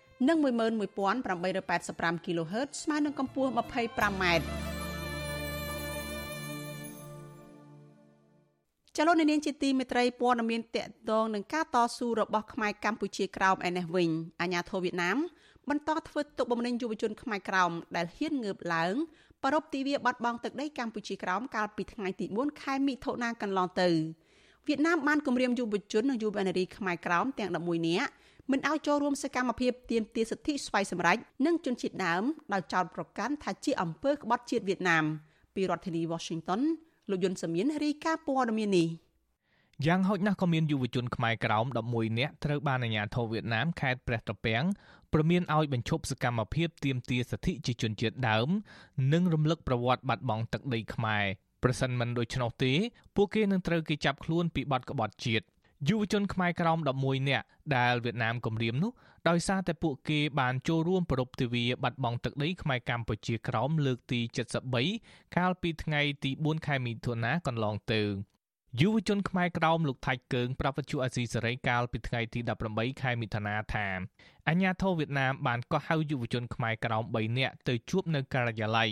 និង11885 kHz ស្មើនឹងកម្ពស់ 25m ចលនានាងជាទីមេត្រីព័ត៌មានតកតងនឹងការតស៊ូរបស់ខ្មែរកម្ពុជាក្រោមឯនេះវិញអាញាធរវៀតណាមបន្តធ្វើទុកបុកម្នេញយុវជនខ្មែរក្រោមដែលហ៊ានងើបឡើងប្រពៃទិវាបាត់បង់ទឹកដីកម្ពុជាក្រោមកាលពីថ្ងៃទី4ខែមិថុនាកន្លងទៅវៀតណាមបានគម្រាមយុវជននិងយុវនារីខ្មែរក្រោមទាំង11នាក់ មិនឲ្យចូលរួមសកម្មភាពទាមទារសិទ្ធិស្វ័យសម្រេចនិងជនជាតិដើមដោយចោទប្រកាន់ថាជាអំពើក្បត់ជាតិវៀតណាមពីរដ្ឋធានី Washington លោកយុនសាមៀនរាយការណ៍ព័ត៌មាននេះយ៉ាងហោចណាស់ក៏មានយុវជនខ្មែរក្រោម11នាក់ត្រូវបានអាជ្ញាធរវៀតណាមខេត្តព្រះត្រពាំងព្រមានឲ្យបញ្ឈប់សកម្មភាពទាមទារសិទ្ធិជាជនជាតិដើម និងរំលឹកប្រវត្តិបាត់បង់ទឹកដីខ្មែរប្រសិនមិនដូច្នោះទេ ពួកគេនឹងត្រូវគេចាប់ខ្លួនពីបទក្បត់ជាតិ យុវជនខ្មែរក្រោម11នាក់ដែលវៀតណាមគំរាមនោះដោយសារតែពួកគេបានចូលរួមប្រពៃទិវាបាត់បង់ទឹកដីខ្មែរកម្ពុជាក្រោមលើកទី73កាលពីថ្ងៃទី4ខែមិថុនាកន្លងទៅយុវជនខ្មែរក្រោមលោកថៃកើងប្រាប់វិទ្យុអាស៊ីសេរីកាលពីថ្ងៃទី18ខែមិថុនាថាអាញាធរវៀតណាមបានកោះហៅយុវជនខ្មែរក្រោម3នាក់ទៅជួបនៅការិយាល័យ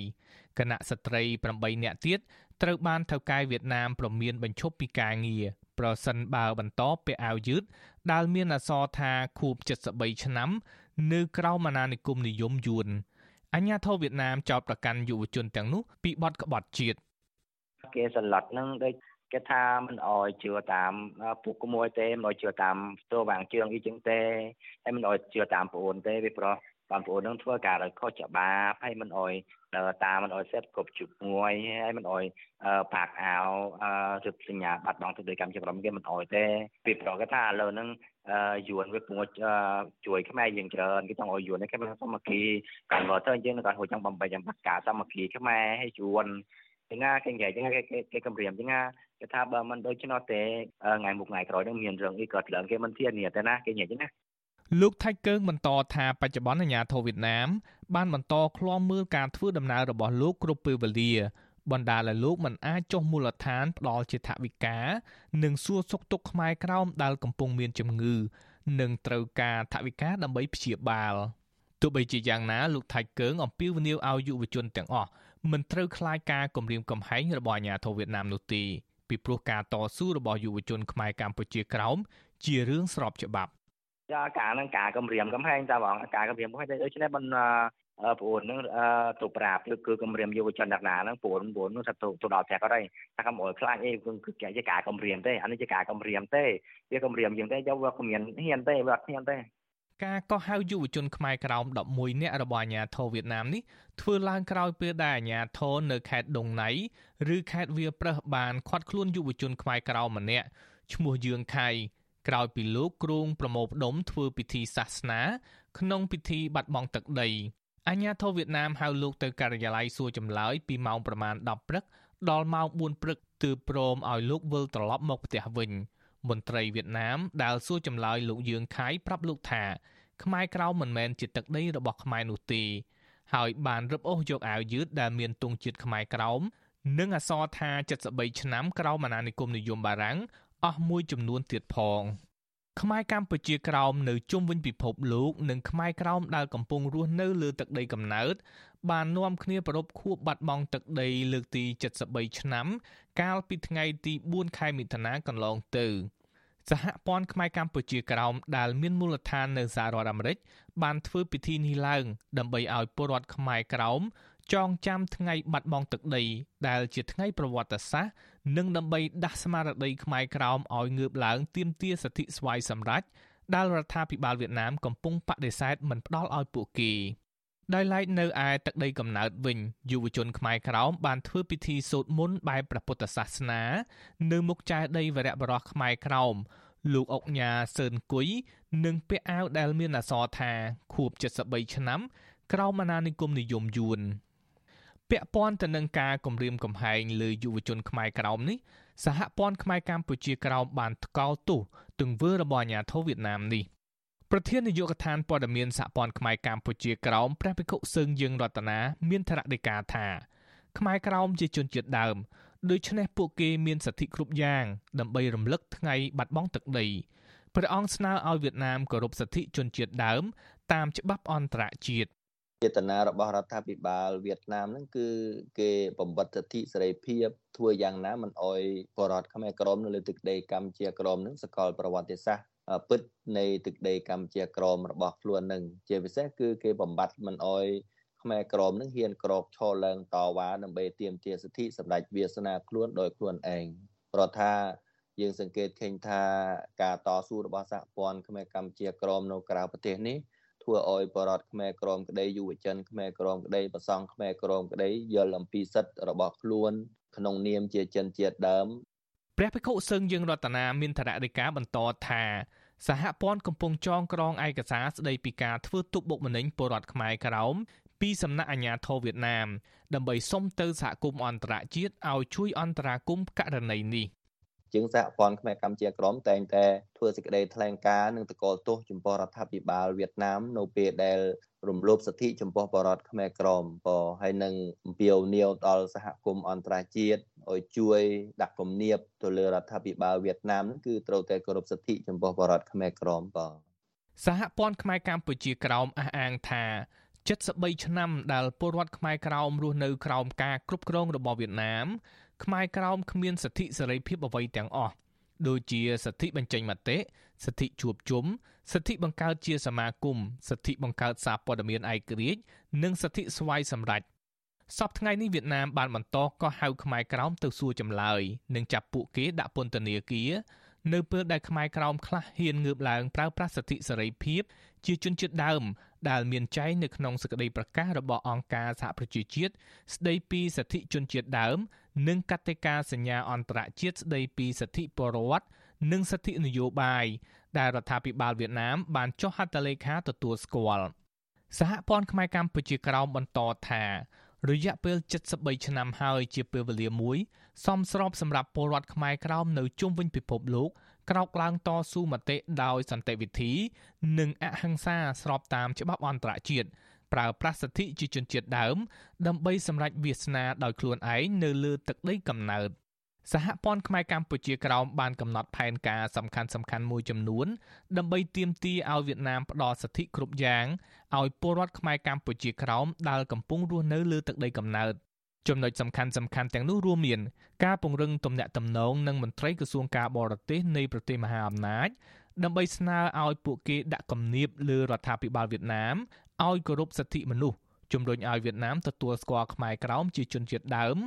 គណៈស្ត្រី8នាក់ទៀតត្រូវបានថៅកែវៀតណាមប្រមានបញ្ឈប់ពីការងារ ប្រសិនបើបន្តពាក់អាវយឺតដែលមានអក្សរថាខួប73ឆ្នាំ នៅក្រៅអាណានិគមនិយមយួនអញ្ញាធិបតេយ្យវៀតណាមចោទប្រកាន់យុវជនទាំងនោះពីបទក្បត់ជាតិគេសន្លត់នឹងដូចគេថាមិនអោយជឿតាមពុកក្មួយទេមិនអោយជឿតាមស្ទោវាងជើងអីចឹងទេហើយមិនអោយជឿតាមប្អូនទេវាប្រោះ បងប្អូននឹងធ្វើការដោយខុសច្បាប់ហើយមិនអោយតាមិនអោយសេតគប់ជុកមួយហើយមិនអោយបាក់អាវរឹបសញ្ញាបាត់បង់ទៅដោយកម្មជាក្រុមគេមិនអោយទេពីប្រកថាឥឡូវហ្នឹងយួនវាពងជួយខ្មែរយើងច្រើនគេចង់ឲ្យយួននេះគេមិនសមគ្គីកាន់មកទៅយើងនឹងគាត់ហួចចង់បំពេញបាត់ការសមគ្គីខ្មែរហើយយួនចឹងណាគេនិយាយចឹងគេគេគម្រាមចឹងណាគេថាបើមិនដូច្នោះទេថ្ងៃមុខថ្ងៃក្រោយនឹងមានរឿងអីក៏ឡើងគេមិនធានាទេណាគេនិយាយចឹងណា លោកថៃកើងបន្តថាបច្ចុប្បន្នអាញាធរវៀតណាមបានបន្តឃ្លាំមើលការធ្វើដំណើររបស់លោកគ្រប់ពេលវេលាបណ្ដាលឲ្យលោកមិនអាចចុះមូលដ្ឋានផ្ដល់ជាថវិកា និងសួរសុខទុក្ខខ្មែរក្រោមដែលកំពុងមានជំងឺ និងត្រូវការថវិកាដើម្បីព្យាបាលទោះបីជាយ៉ាងណាលោកថៃកើងអំពាវនាវឲ្យយុវជនទាំងអស់មិនត្រូវខ្លាចការគំរាមកំហែងរបស់អាញាធរវៀតណាមនោះទេពីព្រោះការតស៊ូរបស់យុវជនខ្មែរកម្ពុជាក្រោមជារឿងស្របច្បាប់ ចាការនឹងការគម្រាមកំហែងតាបងការគម្រាមកំហែងដូច្នេះមិនប្អូននឹងទៅប្រាប់គឺគឺគម្រាមយុវជនអ្នកណាហ្នឹងប្អូនប្អូននឹងថាទៅដល់ផ្ទះគាត់ហើយថាកុំអើខ្លាចអីគឺគឺជាការគម្រាមទេអានេះជាការគម្រាមទេវាគម្រាមយើងទេយកវាគ្មានហ៊ានទេវាអត់ហ៊ានទេការកោះហៅយុវជនខ្មែរក្រោម11នាក់របស់អាញាធរវៀតណាមនេះធ្វើឡើងក្រោយពេលដែលអាញាធរនៅខេត្តដុងណៃឬខេត្តវាប្រឹសបានឃាត់ខ្លួនយុវជនខ្មែរក្រោមម្នាក់ឈ្មោះយឿងខៃ ក្រោយពីលោកគ្រងប្រមូលផ្ដុំធ្វើពិធីសាសនា ក្នុងពិធីបាត់បង់ទឹកដីអាញាធរវៀតណាមហៅលោកទៅការិយាល័យសួរចម្លើយពីម៉ោងប្រមាណ10ព្រឹកដល់ម៉ោង4ព្រឹកទើបព្រមឲ្យលោកវិលត្រឡប់មកផ្ទះវិញមន្ត្រីវៀតណាមដែលសួរចម្លើយលោកយឿងខៃប្រាប់លោកថាខ្មែរក្រៅមិនមែនជាទឹកដីរបស់ខ្មែរនោះទេហើយបានរឹបអូសយកអាវយឺតដែលមានទង់ជាតិខ្មែរក្រោមនិងអក្សរថា73ឆ្នាំក្រោមអាណានិគមនិយមបារាំង អស់មួយចំនួនទៀតផងខ្មែរកម្ពុជាក្រោមនៅជុំវិញពិភពលោកនិងខ្មែរក្រោមដែលកំពុងរស់នៅលើទឹកដីកំណើតបាននាំគ្នាប្រពខួបបាត់បង់ទឹកដីលើកទី73ឆ្នាំ កាលពីថ្ងៃទី4ខែមិថុនាកន្លងទៅសហព័ន្ធខ្មែរកម្ពុជាក្រោមដែលមានមូលដ្ឋាននៅសហរដ្ឋអាមេរិកបានធ្វើពិធីនេះឡើង ដើម្បីឲ្យពលរដ្ឋខ្មែរក្រោមចងចាំថ្ងៃបាត់បង់ទឹកដីដែលជាថ្ងៃប្រវត្តិសាស្ត្រ និងដើម្បីដាស់ស្មារតីខ្មែរក្រោមឲ្យងើបឡើងទាមទារសិទ្ធិស្វ័យសម្រេចដែលរដ្ឋាភិបាលវៀតណាមកំពុងបដិសេធមិនផ្ដល់ឲ្យពួកគេដោយឡែកនៅឯទឹកដីកំណើតវិញយុវជនខ្មែរក្រោមបានធ្វើពិធីសូត្រមន្តបែបព្រះពុទ្ធសាសនា នៅមុខចេតិយវរៈបរោះខ្មែរក្រោមលោកអុកញ៉ាសឿនគុយនិងពាក់អាវដែលមានអក្សរថាខួប73ឆ្នាំក្រោមអាណានិគមនិយមយួន ពាក់ព័ន្ធទៅនឹងការគម្រាមកំហែងលើយុវជនខ្មែរក្រោមនេះសហព័ន្ធខ្មែរកម្ពុជាក្រោមបានថ្កោលទោសទង្វើរបស់អាញាធិបតេយ្យវៀតណាមនេះប្រធាននាយកដ្ឋានព័ត៌មានសហព័ន្ធខ្មែរកម្ពុជាក្រោមព្រះភិក្ខុសឹងយើងរតនាមានថ្នាក់ដីកាថាខ្មែរក្រោមជាជនជាតិដើមដូច្នេះពួកគេមានសិទ្ធិគ្រប់យ៉ាងដើម្បីរំលឹកថ្ងៃបាត់បង់ទឹកដីព្រះអង្គស្នើឲ្យវៀតណាមគោរពសិទ្ធិជនជាតិដើមតាមច្បាប់អន្តរជាតិ ចេតនារបស់រដ្ឋាភិបាលវៀតណាមហ្នឹងគឺគេបំបត្តិសិទ្ធិសេរីភាពធ្វើយ៉ាងណាមិនអោយបរតខ្មែរក្រមនៅលើទឹកដីកម្ពុជាក្រមហ្នឹងសកលប្រវត្តិសាស្ត្រពិតនៃទឹកដីកម្ពុជាក្រមរបស់ខ្លួននឹងជាពិសេសគឺគេបំបត្តិមិនអោយខ្មែរក្រមនឹងហ៊ានក្រោកឈរឡើងតវ៉ាដើម្បីទាមទារសិទ្ធិសម្ដេចវាសនាខ្លួនដោយខ្លួនឯងព្រោះថាយើងសង្កេតឃើញថាការតស៊ូរបស់សហព័ន្ធខ្មែរកម្ពុជាក្រមនៅក្រៅប្រទេសនេះ ធ្វើឲ្យបរតខ្មែរក្រមក្តីយុវជនខ្មែរក្រមក្តីប្រសង់ខ្មែរក្រមក្តីយល់អំពីសិទ្ធិរបស់ខ្លួន ក្នុងនាមជាជនជាតិដើមព្រះភិក្ខុសឹងយើងរតនាមានធរណីកាបន្តថាសហព័ន្ធកំពុងចងក្រងឯកសារស្តីពីការធ្វើទុកបុកម្នេញពលរដ្ឋខ្មែរក្រោមពីសំណាក់អាជ្ញាធរវៀតណាមដើម្បីសុំទៅសហគមន៍អន្តរជាតិឲ្យជួយអន្តរាគមន៍ករណីនេះ ជាងសហព័ន្ធខ្មែរកម្ពុជាក្រមតែងតែធ្វើសេចក្តីថ្លែងការណ៍និងតកល់ទោសចំពោះរដ្ឋាភិបាលវៀតណាមនៅពេលដែលរំលោភសិទ្ធិចំពោះបរតខ្មែរក្រមក៏ហើយនឹងអំពាវនាវដល់សហគមន៍អន្តរជាតិឲ្យជួយដាក់គំនាបទៅលើរដ្ឋាភិបាលវៀតណាមនឹងគឺត្រូវតែគោរពសិទ្ធិចំពោះបរតខ្មែរក្រមបាទសហព័ន្ធខ្មែរកម្ពុជាក្រោមអះអាងថា73ឆ្នាំដែលពលរដ្ឋខ្មែរក្រោមរស់នៅក្រោមការគ្រប់គ្រងរបស់វៀតណាម ខ្មែរក្រោមគ្មានសិទ្ធិសេរីភាពអ្វីទាំងអស់ដូចជាសិទ្ធិបញ្ចេញមតិសិទ្ធិជួបជុំសិទ្ធិបង្កើតជាសមាគមសិទ្ធិបង្កើតសារព័ត៌មានឯករាជ្យនិងសិទ្ធិស្វ័យសម្រេចសប្តាហ៍ថ្ងៃនេះវៀតណាមបានបន្តកោះហៅខ្មែរក្រោមទៅសួរចម្លើយនិងចាប់ពួកគេដាក់ពន្ធនាគារនៅពេលដែលខ្មែរក្រោមខ្លះហ៊ានងើបឡើងប្រើប្រាស់សិទ្ធិសេរីភាពជាជនជាតិដើម ដែលមានចែងនៅក្នុងសេចក្តីប្រកាសរបស់អង្គការសហប្រជាជាតិស្តីពីសិទ្ធិជនជាតិដើម និងកតិកាសញ្ញាអន្តរជាតិស្តីពីសិទ្ធិពលរដ្ឋនិងសិទ្ធិនយោបាយដែលរដ្ឋាភិបាលវៀតណាមបានចុះហត្ថលេខាទទួលស្គាល់សហព័ន្ធខ្មែរកម្ពុជាក្រោមបន្តថារយៈពេល73ឆ្នាំហើយជាពេលវេលាមួយសមស្របសម្រាប់ពលរដ្ឋខ្មែរក្រោមនៅជុំវិញពិភពលោក ក្រោកឡើងតស៊ូមតិដោយសន្តិវិធី និងអហិង្សាស្របតាមច្បាប់អន្តរជាតិប្រើប្រាស់សិទ្ធិជាជនជាតិដើម ដើម្បីសម្រេចវាសនាដោយខ្លួនឯងនៅលើទឹកដីកំណើតសហព័ន្ធខ្មែរកម្ពុជាក្រោមបានកំណត់ផែនការសំខាន់សំខាន់មួយចំនួន ដើម្បីទាមទារឲ្យវៀតណាមផ្ដល់សិទ្ធិគ្រប់យ៉ាងឲ្យពលរដ្ឋខ្មែរកម្ពុជាក្រោមដែលកំពុងរស់នៅលើទឹកដីកំណើត ចំណុចសំខាន់សំខាន់ទាំងនោះរួមមានការពង្រឹងទំនាក់ទំនងនឹងមន្ត្រីក្រសួងការបរទេសនៃប្រទេសមហាអំណាចដើម្បីស្នើឲ្យពួកគេដាក់គំនាបលើរដ្ឋាភិបាលវៀតណាមឲ្យគោរពសិទ្ធិមនុស្សជំរុញឲ្យវៀតណាមទទួលស្គាល់ខ្មែរក្រោមជាជនជាតិដើម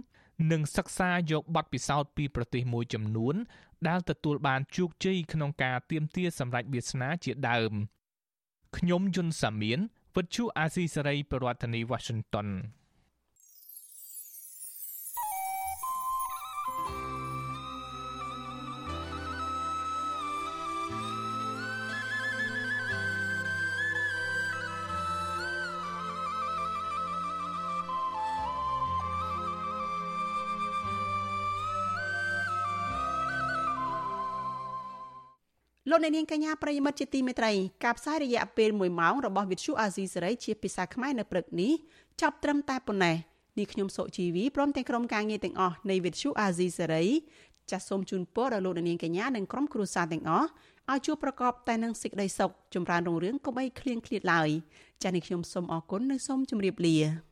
និងសិក្សាយកបទពិសោធន៍ពីប្រទេសមួយចំនួន ដែលទទួលបានជោគជ័យក្នុងការទាមទារសម្រេចវាសនាជាដើមខ្ញុំយុនសាមៀនវិទ្យុអាស៊ីសេរីប្រធានាធិបតី Washington លោកអ្នកនាងកញ្ញាប្រិយមិត្តជាទីមេត្រីការផ្សាយរយៈពេល1ម៉ោងរបស់វិទ្យុអាស៊ីសេរីជាភាសាខ្មែរនៅព្រឹកនេះចាប់ត្រឹមតែប៉ុណ្ណេះនេះខ្ញុំសុជីវីព្រមទាំងក្រុមការងារទាំងអស់នៃវិទ្យុអាស៊ីសេរីចាសសូមជូនពរដល់លោកអ្នកនាងកញ្ញានិងក្រុមគ្រួសារទាំងអស់ឲ្យជួបប្រកបតែនឹងសេចក្តីសុខចម្រើនរុងរឿងកុំបីឃ្លៀងឃ្លាតឡើយចាសនេះខ្ញុំសូមអរគុណនិងសូមជម្រាបលា